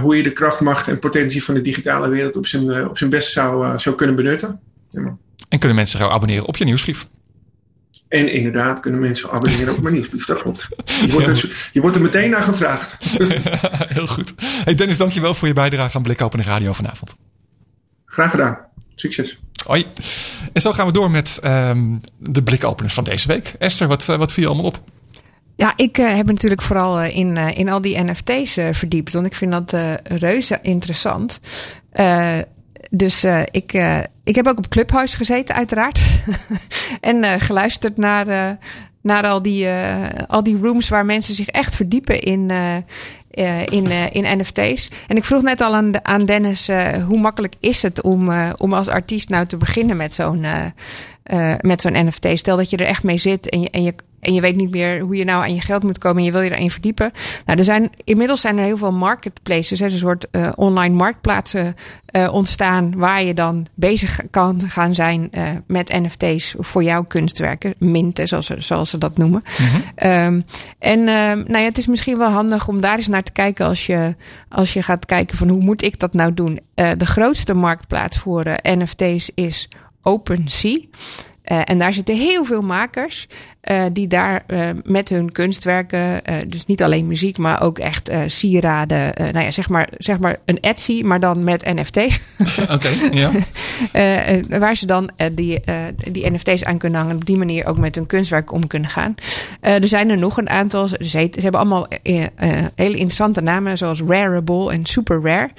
hoe je de kracht, macht en potentie van de digitale wereld op zijn, op zijn best zou, zou kunnen benutten. Ja. En kunnen mensen zich abonneren op je nieuwsbrief? En inderdaad kunnen mensen abonneren op mijn nieuwsbrief. Dat klopt. Je wordt, er, je wordt er meteen naar gevraagd. Heel goed. Hey Dennis, dankjewel voor je bijdrage aan Blik Open Radio vanavond. Graag gedaan. Succes. Hoi. En zo gaan we door met um, de blikopeners van deze week. Esther, wat, uh, wat viel je allemaal op? Ja, ik uh, heb natuurlijk vooral uh, in, in al die NFT's verdiept. Want ik vind dat reuze interessant. Dus uh, ik, uh, ik heb ook op Clubhuis gezeten, uiteraard. en uh, geluisterd naar, naar al, die, al die rooms waar mensen zich echt verdiepen in, in, in NFT's. En ik vroeg net al aan, aan Dennis, hoe makkelijk is het om, om als artiest nou te beginnen met zo'n met zo'n NFT? Stel dat je er echt mee zit en je, en je en je weet niet meer hoe je nou aan je geld moet komen en je wil je erin verdiepen. Nou, er zijn, inmiddels zijn er heel veel marketplaces, hè, een soort uh, online marktplaatsen uh, ontstaan waar je dan bezig kan gaan zijn uh, met NFT's voor jouw kunstwerken. Minten, zoals, zoals ze dat noemen. Mm -hmm. um, en uh, nou ja, het is misschien wel handig om daar eens naar te kijken als je, als je gaat kijken van hoe moet ik dat nou doen. de grootste marktplaats voor NFT's is OpenSea. Uh, en daar zitten heel veel makers uh, die daar uh, met hun kunstwerken, dus niet alleen muziek, maar ook echt sieraden, nou ja, zeg maar, zeg maar een Etsy, maar dan met NFT. Oké, ja. waar ze dan die, die NFT's aan kunnen hangen, op die manier ook met hun kunstwerk om kunnen gaan. er zijn er nog een aantal, ze, ze hebben allemaal hele interessante namen, zoals Rareable en Super Rare.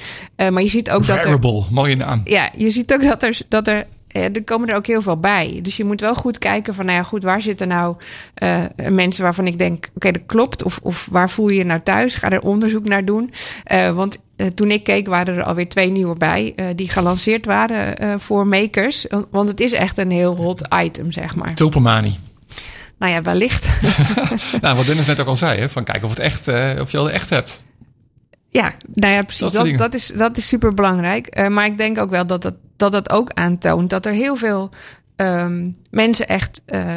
maar je ziet ook Rareable, dat. Rareable, mooie naam. Ja, je ziet ook dat er, dat er er komen er ook heel veel bij. Dus je moet wel goed kijken van, nou ja, goed, waar zitten nou uh, mensen waarvan ik denk, oké, okay, dat klopt. Of, of waar voel je je nou thuis? Ga er onderzoek naar doen. Uh, want uh, toen ik keek, waren er alweer twee nieuwe bij die gelanceerd waren voor makers. Want het is echt een heel hot item, zeg maar. Tulpemani. Nou ja, wellicht. nou, wat Dennis net ook al zei, hè, van kijken of, het echt, of je al echt hebt. Ja, nou ja, precies. Dat, dat, dat is, dat is super belangrijk. Maar ik denk ook wel dat dat, dat dat ook aantoont dat er heel veel um, mensen echt uh,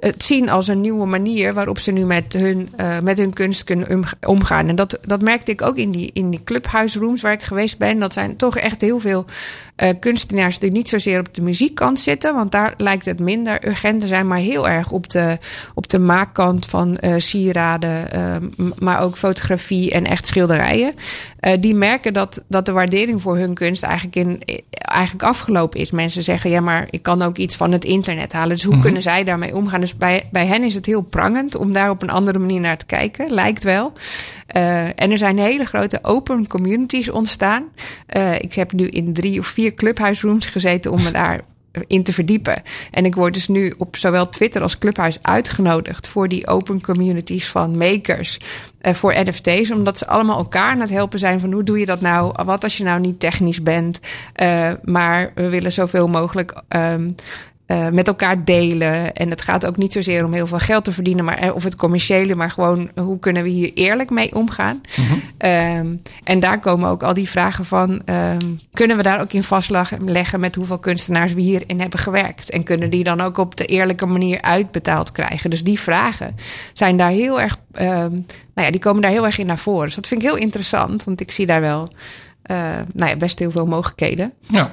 het zien als een nieuwe manier waarop ze nu met hun, uh, met hun kunst kunnen omgaan. En dat, dat merkte ik ook in die, in die clubhuisrooms waar ik geweest ben. Dat zijn toch echt heel veel uh, kunstenaars die niet zozeer op de muziekkant zitten, want daar lijkt het minder urgent te zijn, maar heel erg op de, op de maakkant van uh, sieraden, maar ook fotografie en echt schilderijen. die merken dat, dat de waardering voor hun kunst eigenlijk, in, eigenlijk afgelopen is. Mensen zeggen, ja, maar ik kan ook iets van het internet halen. Dus hoe mhm. kunnen zij daarmee omgaan? Dus bij, bij hen is het heel prangend om daar op een andere manier naar te kijken, lijkt wel. Uh, en er zijn hele grote open communities ontstaan. Uh, ik heb nu in drie of vier clubhuisrooms gezeten om me daar in te verdiepen. En ik word dus nu op zowel Twitter als Clubhuis uitgenodigd voor die open communities van makers. Uh, voor NFT's, omdat ze allemaal elkaar aan het helpen zijn van hoe doe je dat nou? Wat als je nou niet technisch bent? Maar we willen zoveel mogelijk um, uh, met elkaar delen. En het gaat ook niet zozeer om heel veel geld te verdienen, maar, eh, of het commerciële, maar gewoon hoe kunnen we hier eerlijk mee omgaan. Mm um, en daar komen ook al die vragen van: um, kunnen we daar ook in vastleggen met hoeveel kunstenaars we hierin hebben gewerkt? En kunnen die dan ook op de eerlijke manier uitbetaald krijgen? Dus die vragen zijn daar heel erg, um, nou ja, die komen daar heel erg in naar voren. Dus dat vind ik heel interessant, want ik zie daar wel. Uh, nou ja, best heel veel mogelijkheden. Ja.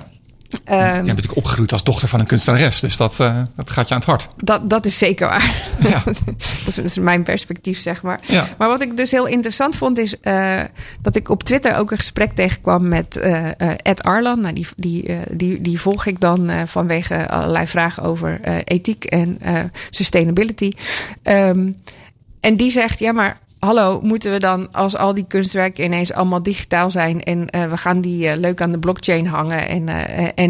Um, Jij bent natuurlijk opgegroeid als dochter van een kunstenares, dus dat, uh, dat gaat je aan het hart. Dat, dat is zeker waar. Ja. dat, is, mijn perspectief, zeg maar. Ja. Maar wat ik dus heel interessant vond, is uh, dat ik op Twitter ook een gesprek tegenkwam met uh, Ed Arlan. Nou, die, die, die, die volg ik dan vanwege allerlei vragen over ethiek en sustainability. Um, en die zegt, ja, maar hallo, moeten we dan als al die kunstwerken ineens allemaal digitaal zijn en uh, we gaan die uh, leuk aan de blockchain hangen en,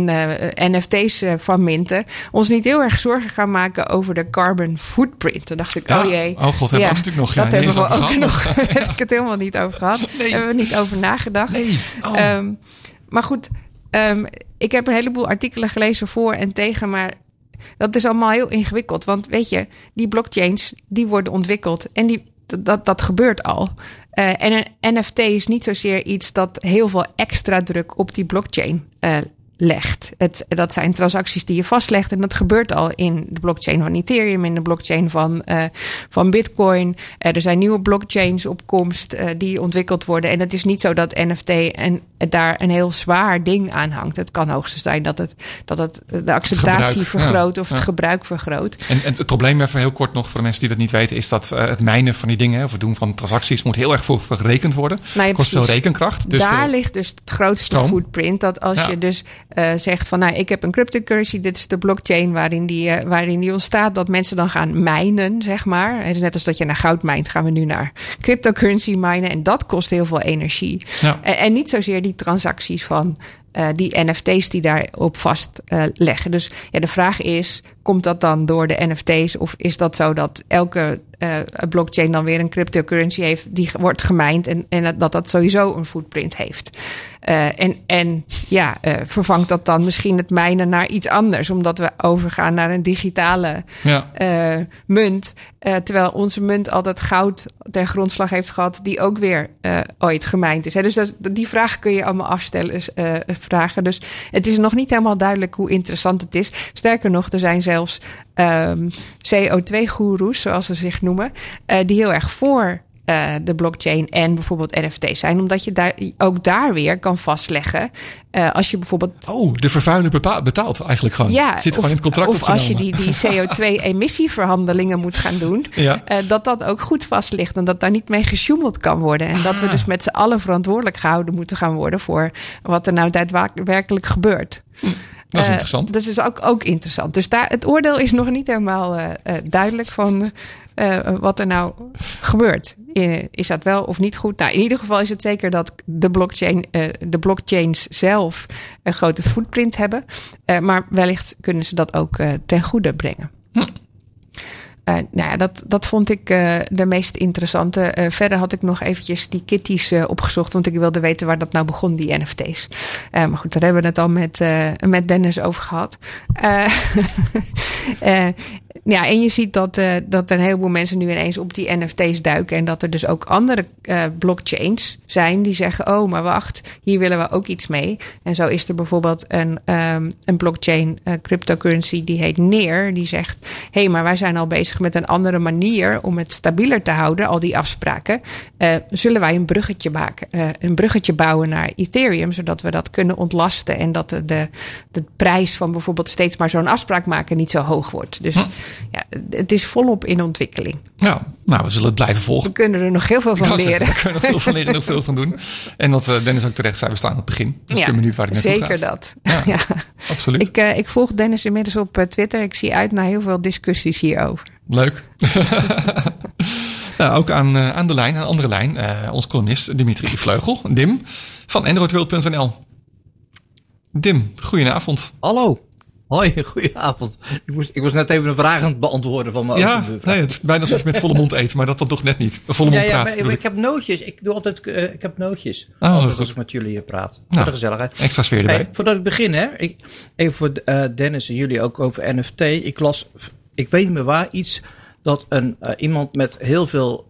uh, en NFT's van minten, ons niet heel erg zorgen gaan maken over de carbon footprint? Toen dacht ik, ja. oh jee. Oh god, hebben ja, we natuurlijk nog. Ja, dat hebben we ook nog. heb ik het helemaal niet over gehad. Nee. Hebben we niet over nagedacht. Nee. Oh. Um, maar goed, um, ik heb een heleboel artikelen gelezen voor en tegen, maar dat is allemaal heel ingewikkeld. Want weet je, die blockchains die worden ontwikkeld en die dat, dat gebeurt al. Uh, en een NFT is niet zozeer iets dat heel veel extra druk op die blockchain uh, legt. Het, dat zijn transacties die je vastlegt. En dat gebeurt al in de blockchain van Ethereum, in de blockchain van, uh, van Bitcoin. Er zijn nieuwe blockchains op komst die ontwikkeld worden. En het is niet zo dat NFT en daar een heel zwaar ding aan hangt. Het kan hoogstens zijn dat het, dat het de acceptatie het vergroot ja, of het ja. gebruik vergroot. En, en, het probleem even heel kort nog voor de mensen die dat niet weten, is dat het mijnen van die dingen of het doen van transacties moet heel erg voor gerekend worden. Nou ja, kost veel rekenkracht. Dus daar ligt dus het grootste stroom. footprint. Dat als je dus uh, zegt van nou, ik heb een cryptocurrency, dit is de blockchain waarin die, uh, waarin die ontstaat, dat mensen dan gaan mijnen, zeg maar. Het is net als dat je naar goud mijnt, gaan we nu naar cryptocurrency mijnen. En dat kost heel veel energie. En, en niet zozeer die transacties van uh, die NFT's die daarop vastleggen. Uh, dus ja, de vraag is: komt dat dan door de NFT's? Of is dat zo dat elke uh, blockchain dan weer een cryptocurrency heeft die wordt gemijnd en, en dat dat sowieso een footprint heeft? Uh, en, en ja, uh, vervangt dat dan misschien het mijnen naar iets anders, omdat we overgaan naar een digitale ja. uh, munt. terwijl onze munt altijd goud ten grondslag heeft gehad, die ook weer ooit gemijnd is. Hè? Dus dat, die vraag kun je allemaal afstellen, vragen. Dus het is nog niet helemaal duidelijk hoe interessant het is. Sterker nog, er zijn zelfs um, CO2-goeroes, zoals ze zich noemen, die heel erg voor uh, de blockchain en bijvoorbeeld NFT's zijn. Omdat je daar ook daar weer kan vastleggen. Uh, als je bijvoorbeeld. Oh, de vervuiler betaalt eigenlijk gewoon. Ja, Zit of, gewoon in het contract. Of als je die, die CO2-emissieverhandelingen moet gaan doen. Ja. Uh, dat dat ook goed vast ligt. En dat daar niet mee gesjoemeld kan worden. En ah. dat we dus met z'n allen verantwoordelijk gehouden moeten gaan worden. voor wat er nou daadwerkelijk gebeurt. Hm. Dat is interessant. Uh, dat is ook, ook interessant. Dus daar, het oordeel is nog niet helemaal uh, uh, duidelijk van wat er nou gebeurt. Is dat wel of niet goed? Nou, in ieder geval is het zeker dat de, blockchain, de blockchains zelf een grote footprint hebben. maar wellicht kunnen ze dat ook ten goede brengen. Hm. Uh, nou ja, dat, dat vond ik uh, de meest interessante. Uh, verder had ik nog eventjes die kitties opgezocht, want ik wilde weten waar dat nou begon, die NFT's. maar goed, daar hebben we het al met, met Dennis over gehad. ja, en je ziet dat, uh, dat een heleboel mensen nu ineens op die NFT's duiken. En dat er dus ook andere uh, blockchains zijn die zeggen: Oh, maar wacht, hier willen we ook iets mee. En zo is er bijvoorbeeld een, um, een blockchain uh, cryptocurrency die heet Neer. Die zegt: Hé, hey, maar wij zijn al bezig met een andere manier om het stabieler te houden, al die afspraken. zullen wij een bruggetje maken, een bruggetje bouwen naar Ethereum, zodat we dat kunnen ontlasten en dat de, de, de prijs van bijvoorbeeld steeds maar zo'n afspraak maken niet zo hoog wordt. Dus. Hm ja, het is volop in ontwikkeling. Ja, nou, we zullen het blijven volgen. We kunnen er nog heel veel van leren. we kunnen er veel van leren en nog veel van doen. En dat uh, Dennis ook terecht zei, we staan aan het begin. Dus ja, ik ben benieuwd waar het naartoe zeker gaat. dat. Ja, absoluut. Ik, uh, ik volg Dennis inmiddels op uh, Twitter. Ik zie uit naar heel veel discussies hierover. Leuk. nou, ook aan, aan de lijn, aan de andere lijn, ons columnist Dimitri Vleugel, Dim, van androidworld.nl. Dim, goedenavond. Hallo. Hoi, goedenavond. Ik, moest, ik was net even een vraag aan het beantwoorden van mijn Ja, nee, het is bijna alsof je met volle mond eet, maar dat dan toch net niet. Volle mond ja, ja, praat. Maar, ik heb nootjes. Ik doe altijd uh, ik heb nootjes. Oh, altijd goed. als ik met jullie praat. Voor Nou, de gezelligheid. Extra sfeer erbij. Hey, voordat ik begin, hè. Ik, even voor uh, Dennis en jullie ook over NFT. Ik las, ik weet niet meer waar, iets dat een, uh, iemand met heel veel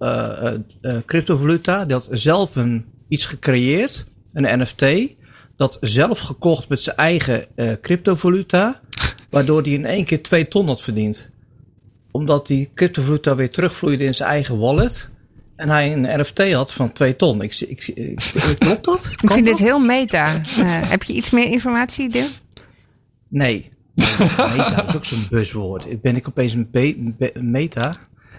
cryptovaluta, die had zelf een, iets gecreëerd, een NFT, dat zelf gekocht met zijn eigen cryptovaluta. Waardoor hij in één keer 2 ton had verdiend. Omdat die cryptovaluta weer terugvloeide in zijn eigen wallet. En hij een NFT had van 2 ton. Ik, ik, ik, klopt dat? Ik vind dit heel meta. Uh, heb je iets meer informatie, Deel? Nee. meta is ook zo'n buzzwoord. Ben ik opeens een, be, be, meta?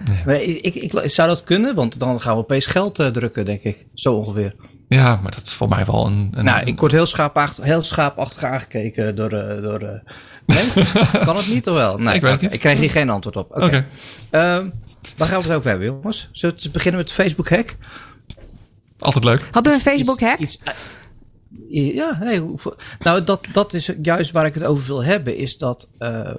Nee. Maar ik, ik, ik, zou dat kunnen, want dan gaan we opees geld uh, drukken, denk ik. Zo ongeveer. Ja, maar dat is voor mij wel een... een nou, ik word heel schaapachtig, heel schaapachtig aangekeken door... Uh, door nee? kan het niet of wel? Nee, ik weet het niet. Ik krijg hier geen antwoord op. Oké. Okay. Okay. Um, waar gaan we het over hebben, jongens? Zullen we beginnen met de Facebook-hack? Altijd leuk. Hadden we een Facebook-hack? Ja, nee, nou dat, dat is juist waar ik het over wil hebben. Is dat, uh,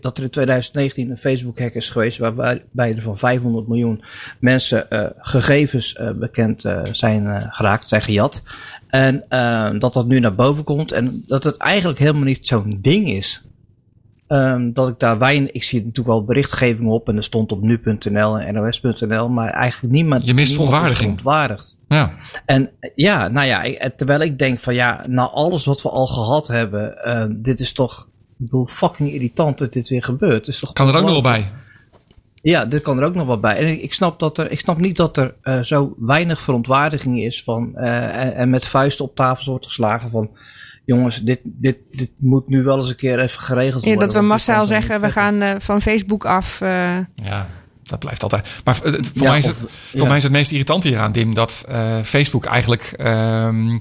dat er in 2019 een Facebook-hack is geweest. waarbij er van 500 miljoen mensen uh, gegevens uh, bekend zijn geraakt, zijn gejat. En dat dat nu naar boven komt. En dat het eigenlijk helemaal niet zo'n ding is. Um, dat ik daar weinig. Ik zie natuurlijk wel berichtgeving op. En er stond op nu.nl en nos.nl. Maar eigenlijk niemand. Je mist verontwaardiging. Verontwaardigd. Ja. En ja, nou ja. Ik, terwijl ik denk van ja. Na alles wat we al gehad hebben. Uh, dit is toch. Ik bedoel, fucking irritant dat dit weer gebeurt. Is toch kan er ook nog wel bij. Ja, dit kan er ook nog wel bij. En ik, ik snap, dat er, ik snap niet dat er uh, zo weinig verontwaardiging is van. Uh, en, en met vuisten op tafels wordt geslagen van jongens, dit, dit, dit moet nu wel eens een keer even geregeld worden. Ja, dat we massaal zeggen, we gaan uh, van Facebook af. Uh... Ja, dat blijft altijd. Maar voor, ja, mij, is het, voor ja. mij is het meest irritante hieraan, Dim, dat uh, Facebook eigenlijk um,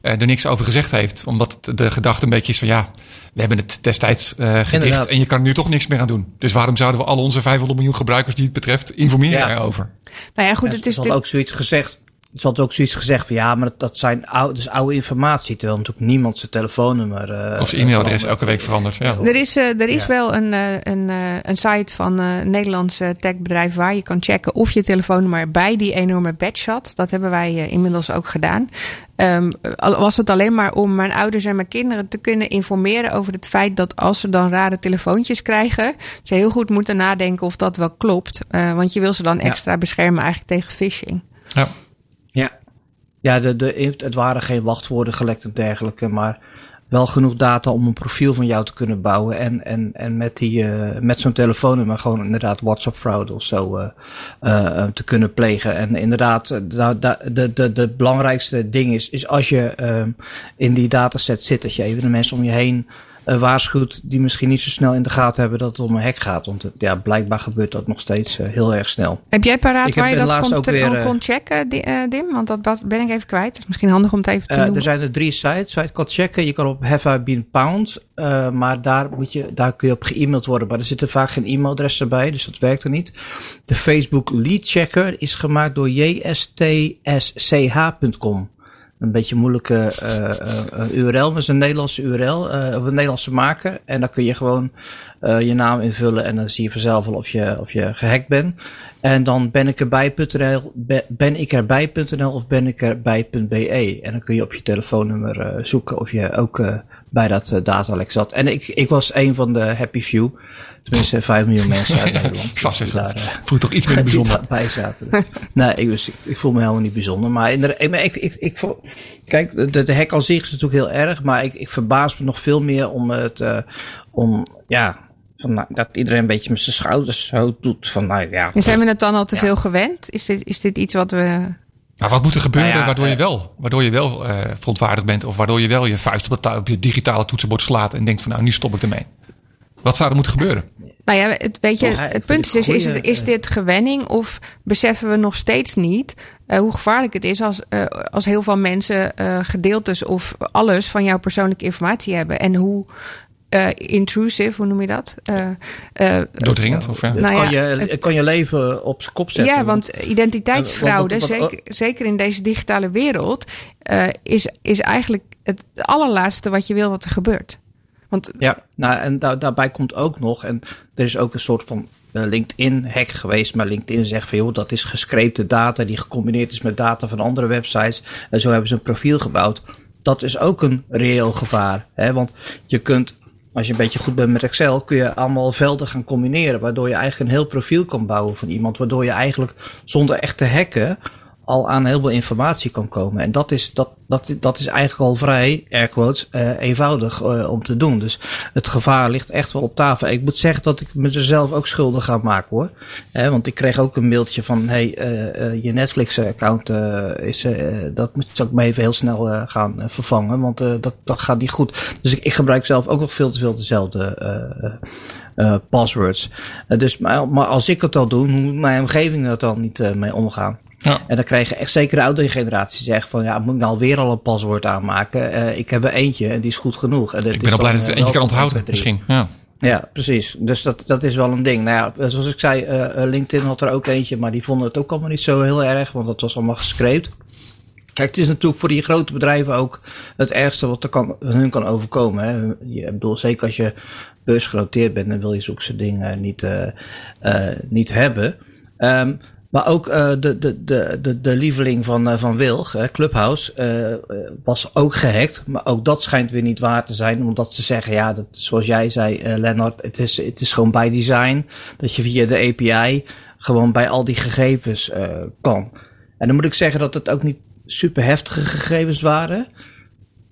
er niks over gezegd heeft. Omdat de gedachte een beetje is van ja, we hebben het destijds gedicht Inderdaad. en je kan er nu toch niks meer aan doen. Dus waarom zouden we al onze 500 miljoen gebruikers die het betreft informeren ja. erover? Nou ja, goed, het is dit... ook zoiets gezegd ze had ook zoiets gezegd van ja, maar dat, dat zijn oude, dus oude informatie. Terwijl natuurlijk niemand zijn telefoonnummer. Uh, of zijn e-mailadres elke week verandert. Ja. Er is, uh, er is ja. wel een, uh, een, een site van een Nederlandse techbedrijf waar je kan checken of je telefoonnummer bij die enorme badge had. Dat hebben wij inmiddels ook gedaan. Um, was het alleen maar om mijn ouders en mijn kinderen te kunnen informeren over het feit dat als ze dan rare telefoontjes krijgen, ze heel goed moeten nadenken of dat wel klopt. want je wil ze dan extra ja. beschermen eigenlijk tegen phishing. Ja. Ja, ja de, de, het waren geen wachtwoorden gelekt en dergelijke, maar wel genoeg data om een profiel van jou te kunnen bouwen. En, en, en met, die, uh, met zo'n telefoonnummer gewoon inderdaad WhatsApp fraud of zo uh, uh, te kunnen plegen. En inderdaad, de, de, de, de belangrijkste ding is, is als je in die dataset zit, dat je even de mensen om je heen uh, waarschuwt die misschien niet zo snel in de gaten hebben dat het om een hek gaat. Want ja, blijkbaar gebeurt dat nog steeds uh, heel erg snel. Heb jij paraat waar je dat kon, weer, kon checken, uh, Dim? Want dat ben ik even kwijt. Het is misschien handig om het even te noemen. Er zijn er drie sites waar je het kan checken. Je kan op Have I Been Pound, maar daar, moet je, daar kun je op ge-mailed worden. Maar er zitten vaak geen e-mailadressen bij, dus dat werkt er niet. De Facebook Lead Checker is gemaakt door jstsch.com een beetje moeilijke uh, uh, URL, maar is een Nederlandse URL, of een Nederlandse maker. En dan kun je gewoon je naam invullen en dan zie je vanzelf al of je, of je gehackt bent. En dan ben ik erbij.nl, ben ik erbij.nl of ben ik erbij.be. En dan kun je op je telefoonnummer zoeken of je ook bij dat uh, datalek zat. En ik, ik was een van de happy few. Tenminste, 5 miljoen mensen uit Nederland. Vast zeg dat. Voel toch iets minder bijzonder. bij zaten. nee, ik, was, ik, voel me helemaal niet bijzonder. Maar, in de, ik, ik, ik, kijk, de, de hek al zich is natuurlijk heel erg. Maar ik, ik verbaas me nog veel meer om het, uh, om, ja, van, nou, dat iedereen een beetje met zijn schouders zo doet. Van, nou, ja, en zijn we het dan al te veel gewend? Is dit, is dit iets wat we maar wat moet er gebeuren nou waardoor, je wel, waardoor je wel uh, verontwaardigd bent? Of waardoor je wel je vuist op, het, op je digitale toetsenbord slaat en denkt van nou, nu stop ik ermee. Wat zou er moeten gebeuren? Nou ja, het, weet je, het punt is, is, is, is dit gewenning of beseffen we nog steeds niet uh, hoe gevaarlijk het is als, uh, als heel veel mensen uh, gedeeltes of alles van jouw persoonlijke informatie hebben en hoe uh, intrusive, hoe noem je dat? Uh, uh, Doordringend? Of, ja. Nou ja, kan, je, het kan je leven op zijn kop zetten. Ja, want identiteitsfraude, zeker, zeker in deze digitale wereld, is, is eigenlijk het allerlaatste wat je wil wat er gebeurt. Want, ja, nou, en daar, daarbij komt ook nog, en er is ook een soort van LinkedIn-hack geweest, maar LinkedIn zegt van joh, dat is gescreepte data die gecombineerd is met data van andere websites. En zo hebben ze een profiel gebouwd. Dat is ook een reëel gevaar. Hè? Want je kunt als je een beetje goed bent met Excel, kun je allemaal velden gaan combineren. Waardoor je eigenlijk een heel profiel kan bouwen van iemand. Waardoor je eigenlijk zonder echt te hacken al aan heel veel informatie kan komen. En dat is, dat, dat, dat is eigenlijk al vrij, air quotes, uh, eenvoudig uh, om te doen. Dus het gevaar ligt echt wel op tafel. Ik moet zeggen dat ik mezelf ook schuldig ga maken hoor. Eh, want ik kreeg ook een mailtje van, hey, je Netflix-account is, dat moet ook maar even heel snel gaan vervangen. Want dat, dat gaat niet goed. Dus ik, ik gebruik zelf ook nog veel te veel dezelfde passwords. dus, maar, als ik het al doe, moet mijn omgeving er dan niet mee omgaan. Ja. En dan krijg je echt zeker de oudere generatie zegt van ja, moet ik nou alweer al een paswoord aanmaken? Uh, ik heb er eentje en die is goed genoeg. En ik ben al blij dat het eentje kan onthouden misschien. Ja. Ja, precies. Dus dat, dat is wel een ding. Nou ja, zoals ik zei, uh, LinkedIn had er ook eentje, maar die vonden het ook allemaal niet zo heel erg, want dat was allemaal gescreept. Kijk, het is natuurlijk voor die grote bedrijven ook het ergste wat er kan, hun kan overkomen. Hè. Je, bedoel, zeker als je beursgenoteerd bent, dan wil je zulke dingen niet, uh, uh, niet hebben. Um, maar ook uh, de, de, de, de, de lieveling van, uh, van Wilg, uh, Clubhouse, was ook gehackt. Maar ook dat schijnt weer niet waar te zijn. Omdat ze zeggen, ja, dat, zoals jij zei, Lennart, het is, het is gewoon bij design. Dat je via de API gewoon bij al die gegevens kan. En dan moet ik zeggen dat het ook niet super heftige gegevens waren.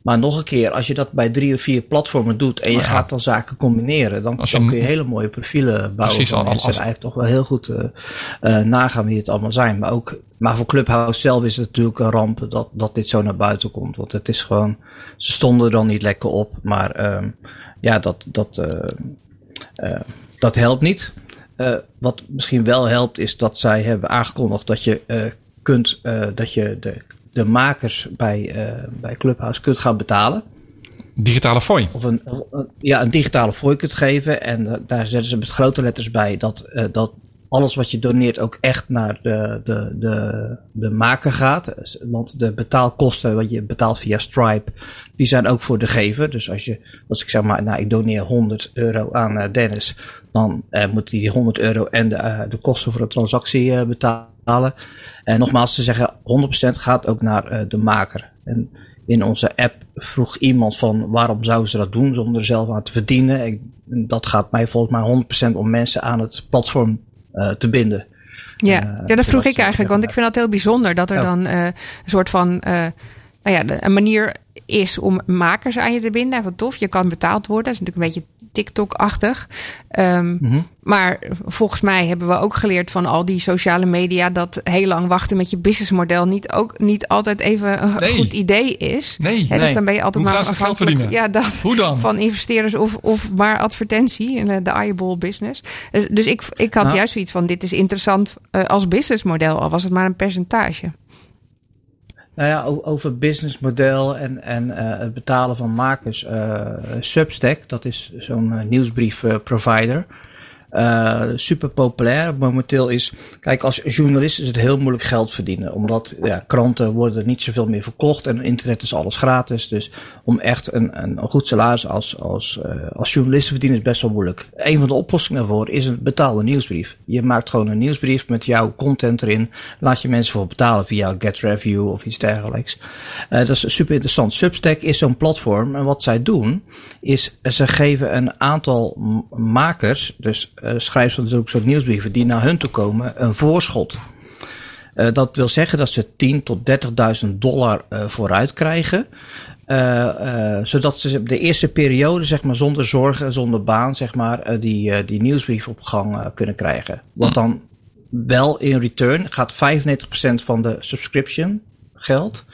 Maar nog een keer, als je dat bij drie of vier platformen doet en je gaat dan zaken combineren, dan, dan kun je hele mooie profielen bouwen. Precies, al, mensen eigenlijk toch wel heel goed uh, uh, nagaan wie het allemaal zijn. Maar ook, maar voor Clubhouse zelf is het natuurlijk een ramp dat, dat dit zo naar buiten komt. Want het is gewoon, ze stonden er dan niet lekker op. Maar uh, ja, dat, dat, uh, dat helpt niet. wat misschien wel helpt, is dat zij hebben aangekondigd dat je kunt, dat je de de makers bij, uh, bij Clubhouse kunt gaan betalen. Digitale fooi. Of een, ja, een digitale fooi kunt geven. En uh, daar zetten ze met grote letters bij dat, uh, dat alles wat je doneert ook echt naar de, de, de, de maker gaat. Want de betaalkosten wat je betaalt via Stripe, die zijn ook voor de gever. Dus als je, als ik zeg maar, nou ik doneer 100 euro aan Dennis, dan moet hij die 100 euro en de, de kosten voor de transactie betalen. En nogmaals, ze zeggen 100% gaat ook naar uh, de maker. En in onze app vroeg iemand van waarom zouden ze dat doen zonder er zelf aan te verdienen. Ik, dat gaat mij volgens mij 100% om mensen aan het platform uh, te binden. Ja, uh, ja dat vroeg ik eigenlijk, want ik vind dat heel bijzonder dat er dan een soort van nou ja, een manier is om makers aan je te binden. Wat tof, je kan betaald worden. Dat is natuurlijk een beetje TikTok-achtig. Um, mm-hmm. Maar volgens mij hebben we ook geleerd van al die sociale media dat heel lang wachten met je businessmodel niet ook niet altijd even een nee. goed idee is. Nee, He, dus dan ben je altijd Hoe maar afhankelijk ja, dat, Hoe dan? van investeerders of, of maar advertentie in de eyeball business. Dus, dus ik, ik had nou. juist zoiets van dit is interessant uh, als businessmodel, al was het maar een percentage. Nou ja, over businessmodel en, en uh, het betalen van makers. Uh, Substack, dat is zo'n uh, nieuwsbrief provider. Uh, super populair. Momenteel is, kijk, als journalist is het heel moeilijk geld verdienen. Omdat ja, kranten worden niet zoveel meer verkocht en internet is alles gratis. Dus om echt een, een, goed salaris als, als, uh, als journalist te verdienen is best wel moeilijk. Een van de oplossingen daarvoor is een betaalde nieuwsbrief. Je maakt gewoon een nieuwsbrief met jouw content erin. Laat je mensen voor betalen via GetReview of iets dergelijks. Uh, dat is super interessant. Substack is zo'n platform en wat zij doen is ze geven een aantal makers, dus schrijvers van zulke soort nieuwsbrieven, die naar hun toe komen, een voorschot. Uh, dat wil zeggen dat ze 10 tot 30.000 dollar uh, vooruit krijgen. zodat ze de eerste periode, zeg maar, zonder zorgen, zonder baan, zeg maar, die, die nieuwsbrief op gang kunnen krijgen. Wat dan wel in return gaat 95% van de subscription geld.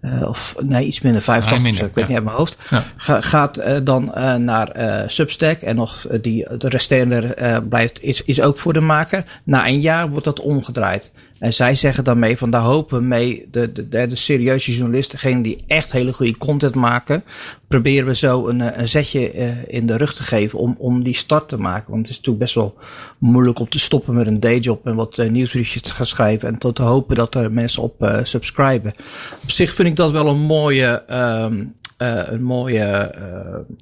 Uh, of nee, iets minder, 85 minder, ik weet ja. niet uit mijn hoofd. Ja. Ga, gaat uh, dan uh, naar Substack en nog die, de resterende blijft, is, is ook voor de maker. Na een jaar wordt dat omgedraaid. En zij zeggen daarmee van daar hopen we mee de, de, de, de serieuze journalisten, degene die echt hele goede content maken, proberen we zo een, een zetje in de rug te geven om, om die start te maken. Want het is natuurlijk best wel moeilijk om te stoppen met een dayjob en wat uh, nieuwsbriefjes te gaan schrijven en tot te hopen dat er mensen op uh, subscriben. Op zich vind ik dat wel een mooie, um, uh, een mooie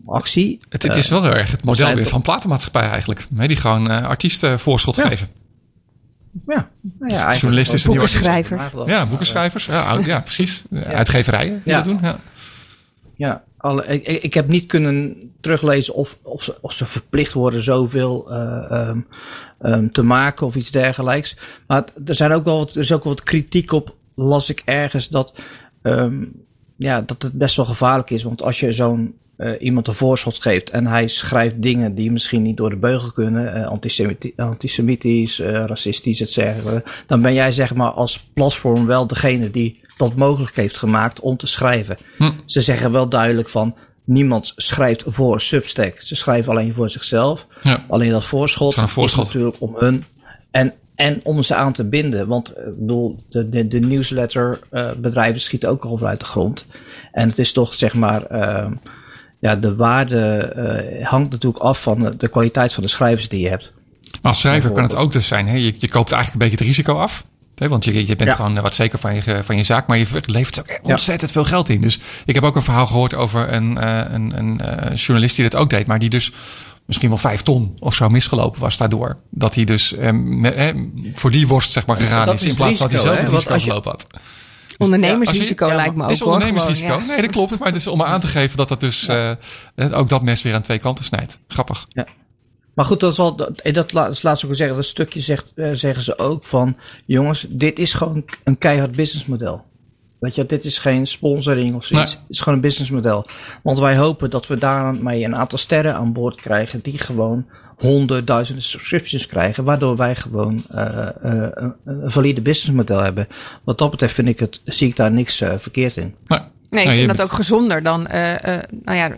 actie. Het, het, is wel heel erg het model weer van platenmaatschappij eigenlijk. Die gewoon artiesten voorschot ja. geven. Ja, nou ja journalisten boekenschrijvers. Ja, boekenschrijvers. Ja, ja precies. Uitgeverijen die ja. dat doen. Ja. Ja, alle, ik, ik heb niet kunnen teruglezen of, of, ze, of verplicht worden zoveel uh, um, um, te maken of iets dergelijks. Maar er, zijn ook wel wat, er is ook wel wat kritiek op, las ik ergens, dat, um, ja, dat het best wel gevaarlijk is. Want als je zo'n uh, iemand een voorschot geeft en hij schrijft dingen die misschien niet door de beugel kunnen, antisemiti antisemitisch, racistisch, et cetera, dan ben jij zeg maar als platform wel degene die dat mogelijk heeft gemaakt om te schrijven. Hm. Ze zeggen wel duidelijk van niemand schrijft voor Substack. Ze schrijven alleen voor zichzelf. Ja. Alleen dat voorschot, voorschot is natuurlijk om hun en, en om ze aan te binden. Want ik bedoel, de, de, de newsletter uh, bedrijven schieten ook al uit de grond. En het is toch zeg maar. Uh, ja, de waarde uh, hangt natuurlijk af van de kwaliteit van de schrijvers die je hebt. Maar als schrijver kan het ook dus zijn, hè? Je, je koopt eigenlijk een beetje het risico af. Nee, want je, je bent ja. gewoon wat zeker van je, van je zaak, maar je levert ook ontzettend ja. veel geld in. Dus ik heb ook een verhaal gehoord over een, uh, een, een uh, journalist die dat ook deed, maar die dus misschien wel vijf ton of zo misgelopen was daardoor. Dat hij dus um, eh, voor die worst zeg maar gegaan is, in plaats van dat hij zelf een risico gelopen had. Dus ondernemersrisico ja, je, lijkt me ook. Het is ondernemersrisico. Gewoon, ja. Nee, dat klopt. Maar dus om aan te geven dat dat dus uh, ook dat mes weer aan twee kanten snijdt. Grappig. Ja. Maar goed, dat is wel, dat, dat laat ze ook zeggen, dat stukje zegt, uh, zeggen ze ook van, jongens, dit is gewoon een keihard businessmodel. Weet je, dit is geen sponsoring of zoiets. Nee. Het is gewoon een businessmodel. Want wij hopen dat we daarmee een aantal sterren aan boord krijgen die gewoon honderdduizenden subscriptions krijgen, waardoor wij gewoon uh, uh, een valide businessmodel hebben. Wat dat betreft vind ik het, zie ik daar niks uh, verkeerd in. Nee, nee ik vind dat ook gezonder dan, nou ja,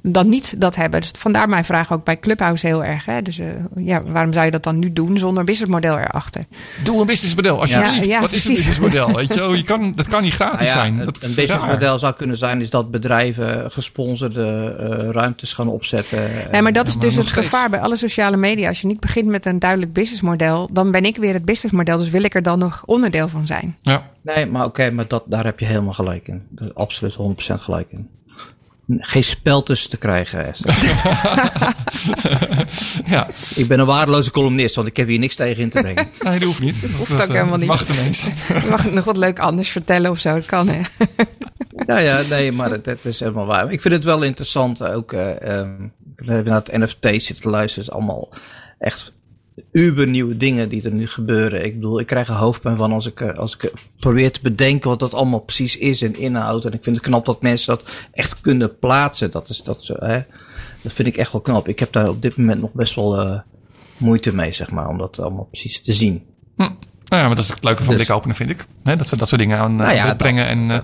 dan niet dat hebben. Dus vandaar mijn vraag ook bij Clubhouse heel erg. Hè? Dus uh, ja, waarom zou je dat dan nu doen zonder businessmodel erachter? Doe een businessmodel, alsjeblieft. Ja, ja, Wat precies. is een businessmodel? Weet je? Je kan, dat kan niet gratis nou ja, zijn. Dat een businessmodel zou kunnen zijn is dat bedrijven gesponsorde uh, ruimtes gaan opzetten. Nee, maar dat is dus het steeds. gevaar bij alle sociale media. Als je niet begint met een duidelijk businessmodel, dan ben ik weer het businessmodel. Dus wil ik er dan nog onderdeel van zijn. Ja. Nee, maar oké, okay, maar dat, daar heb je helemaal gelijk in. Absoluut 100% gelijk in geen spel tussen te krijgen. ja. Ik ben een waardeloze columnist, want ik heb hier niks tegen in te brengen. nee, dat hoeft niet. Dat hoeft ook helemaal niet. Mag er zijn. Je mag nog wat leuk anders vertellen of zo. Dat kan, hè? ja, ja, nee, maar dat, dat, is helemaal waar. Ik vind het wel interessant ook. Uh, um, ik heb naar het NFT zitten te luisteren. Het is allemaal echt uber nieuwe dingen die er nu gebeuren. Ik bedoel, ik krijg er hoofdpijn van als ik, als ik probeer te bedenken wat dat allemaal precies is en inhoudt. En ik vind het knap dat mensen dat echt kunnen plaatsen. Dat, is, dat, zo, hè? dat vind ik echt wel knap. Ik heb daar op dit moment nog best wel uh, moeite mee, zeg maar, om dat allemaal precies te zien. Hm. Nou ja, maar dat is het leuke van dus, blik openen, vind ik. He, dat ze dat soort dingen aan nou ja, brengen. En uh,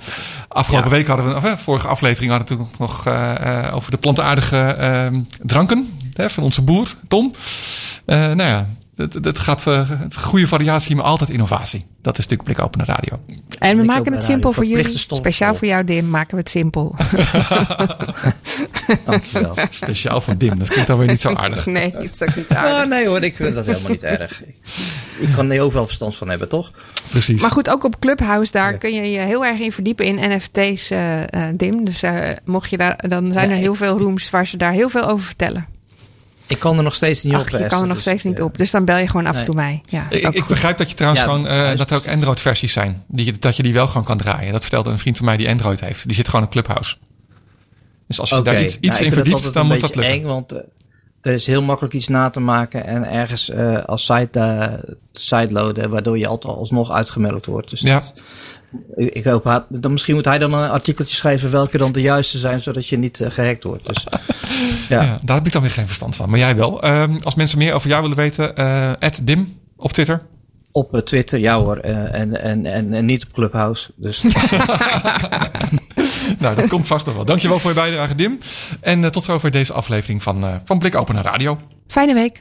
afgelopen ja. week hadden we, of, uh, vorige aflevering hadden we het nog uh, over de plantaardige dranken hè, van onze boer, Tom. nou ja, het, het gaat, uh, het goede variatie, maar altijd innovatie. Dat is natuurlijk Blik Open Radio. En we maken het simpel voor jullie. Speciaal voor jou, Dim, maken we het simpel. Dankjewel. Speciaal voor Dim, dat klinkt dan weer niet zo aardig. Nee, niet zo niet aardig. Ah, nee hoor, ik vind dat helemaal niet erg. Ik, kan er ook wel verstand van hebben, toch? Precies. Maar goed, ook op Clubhouse, daar kun je je heel erg in verdiepen in NFT's, uh, uh, Dim. Dus uh, mocht je daar, dan zijn er heel veel rooms waar ze daar heel veel over vertellen. Ik kan er nog steeds niet Ach, op. Je kan er nog dus, steeds niet op. Dus dan bel je gewoon af en toe mij. Ja, ik, ik begrijp dat je trouwens Ja, gewoon uh, juist. dat er ook Android versies zijn. Die, dat je die wel gewoon kan draaien. Dat vertelde een vriend van mij die Android heeft. Die zit gewoon op Clubhouse. Dus als je daar iets, iets Ja, in verdiept, dan moet dat lukken. eng, want eh, er is heel makkelijk iets na te maken en ergens eh, als site, eh sideloaden, waardoor je altijd alsnog uitgemelkt wordt. Dus Ja. dat- ik, ik hoop, dan, misschien moet hij dan een artikeltje schrijven welke dan de juiste zijn, zodat je niet eh, gehackt wordt. Dus, ja. Ja, daar heb ik dan weer geen verstand van. Maar jij wel. Ehm, als mensen meer over jou willen weten, eh @dim op Twitter. Op eh, Twitter, ja hoor, eh, en, en, en, en niet op Clubhouse. Dus nou, dat komt vast nog wel. Dankjewel voor je bijdrage, Dim. En tot zover deze aflevering van, eh van Blik Open Radio. Fijne week.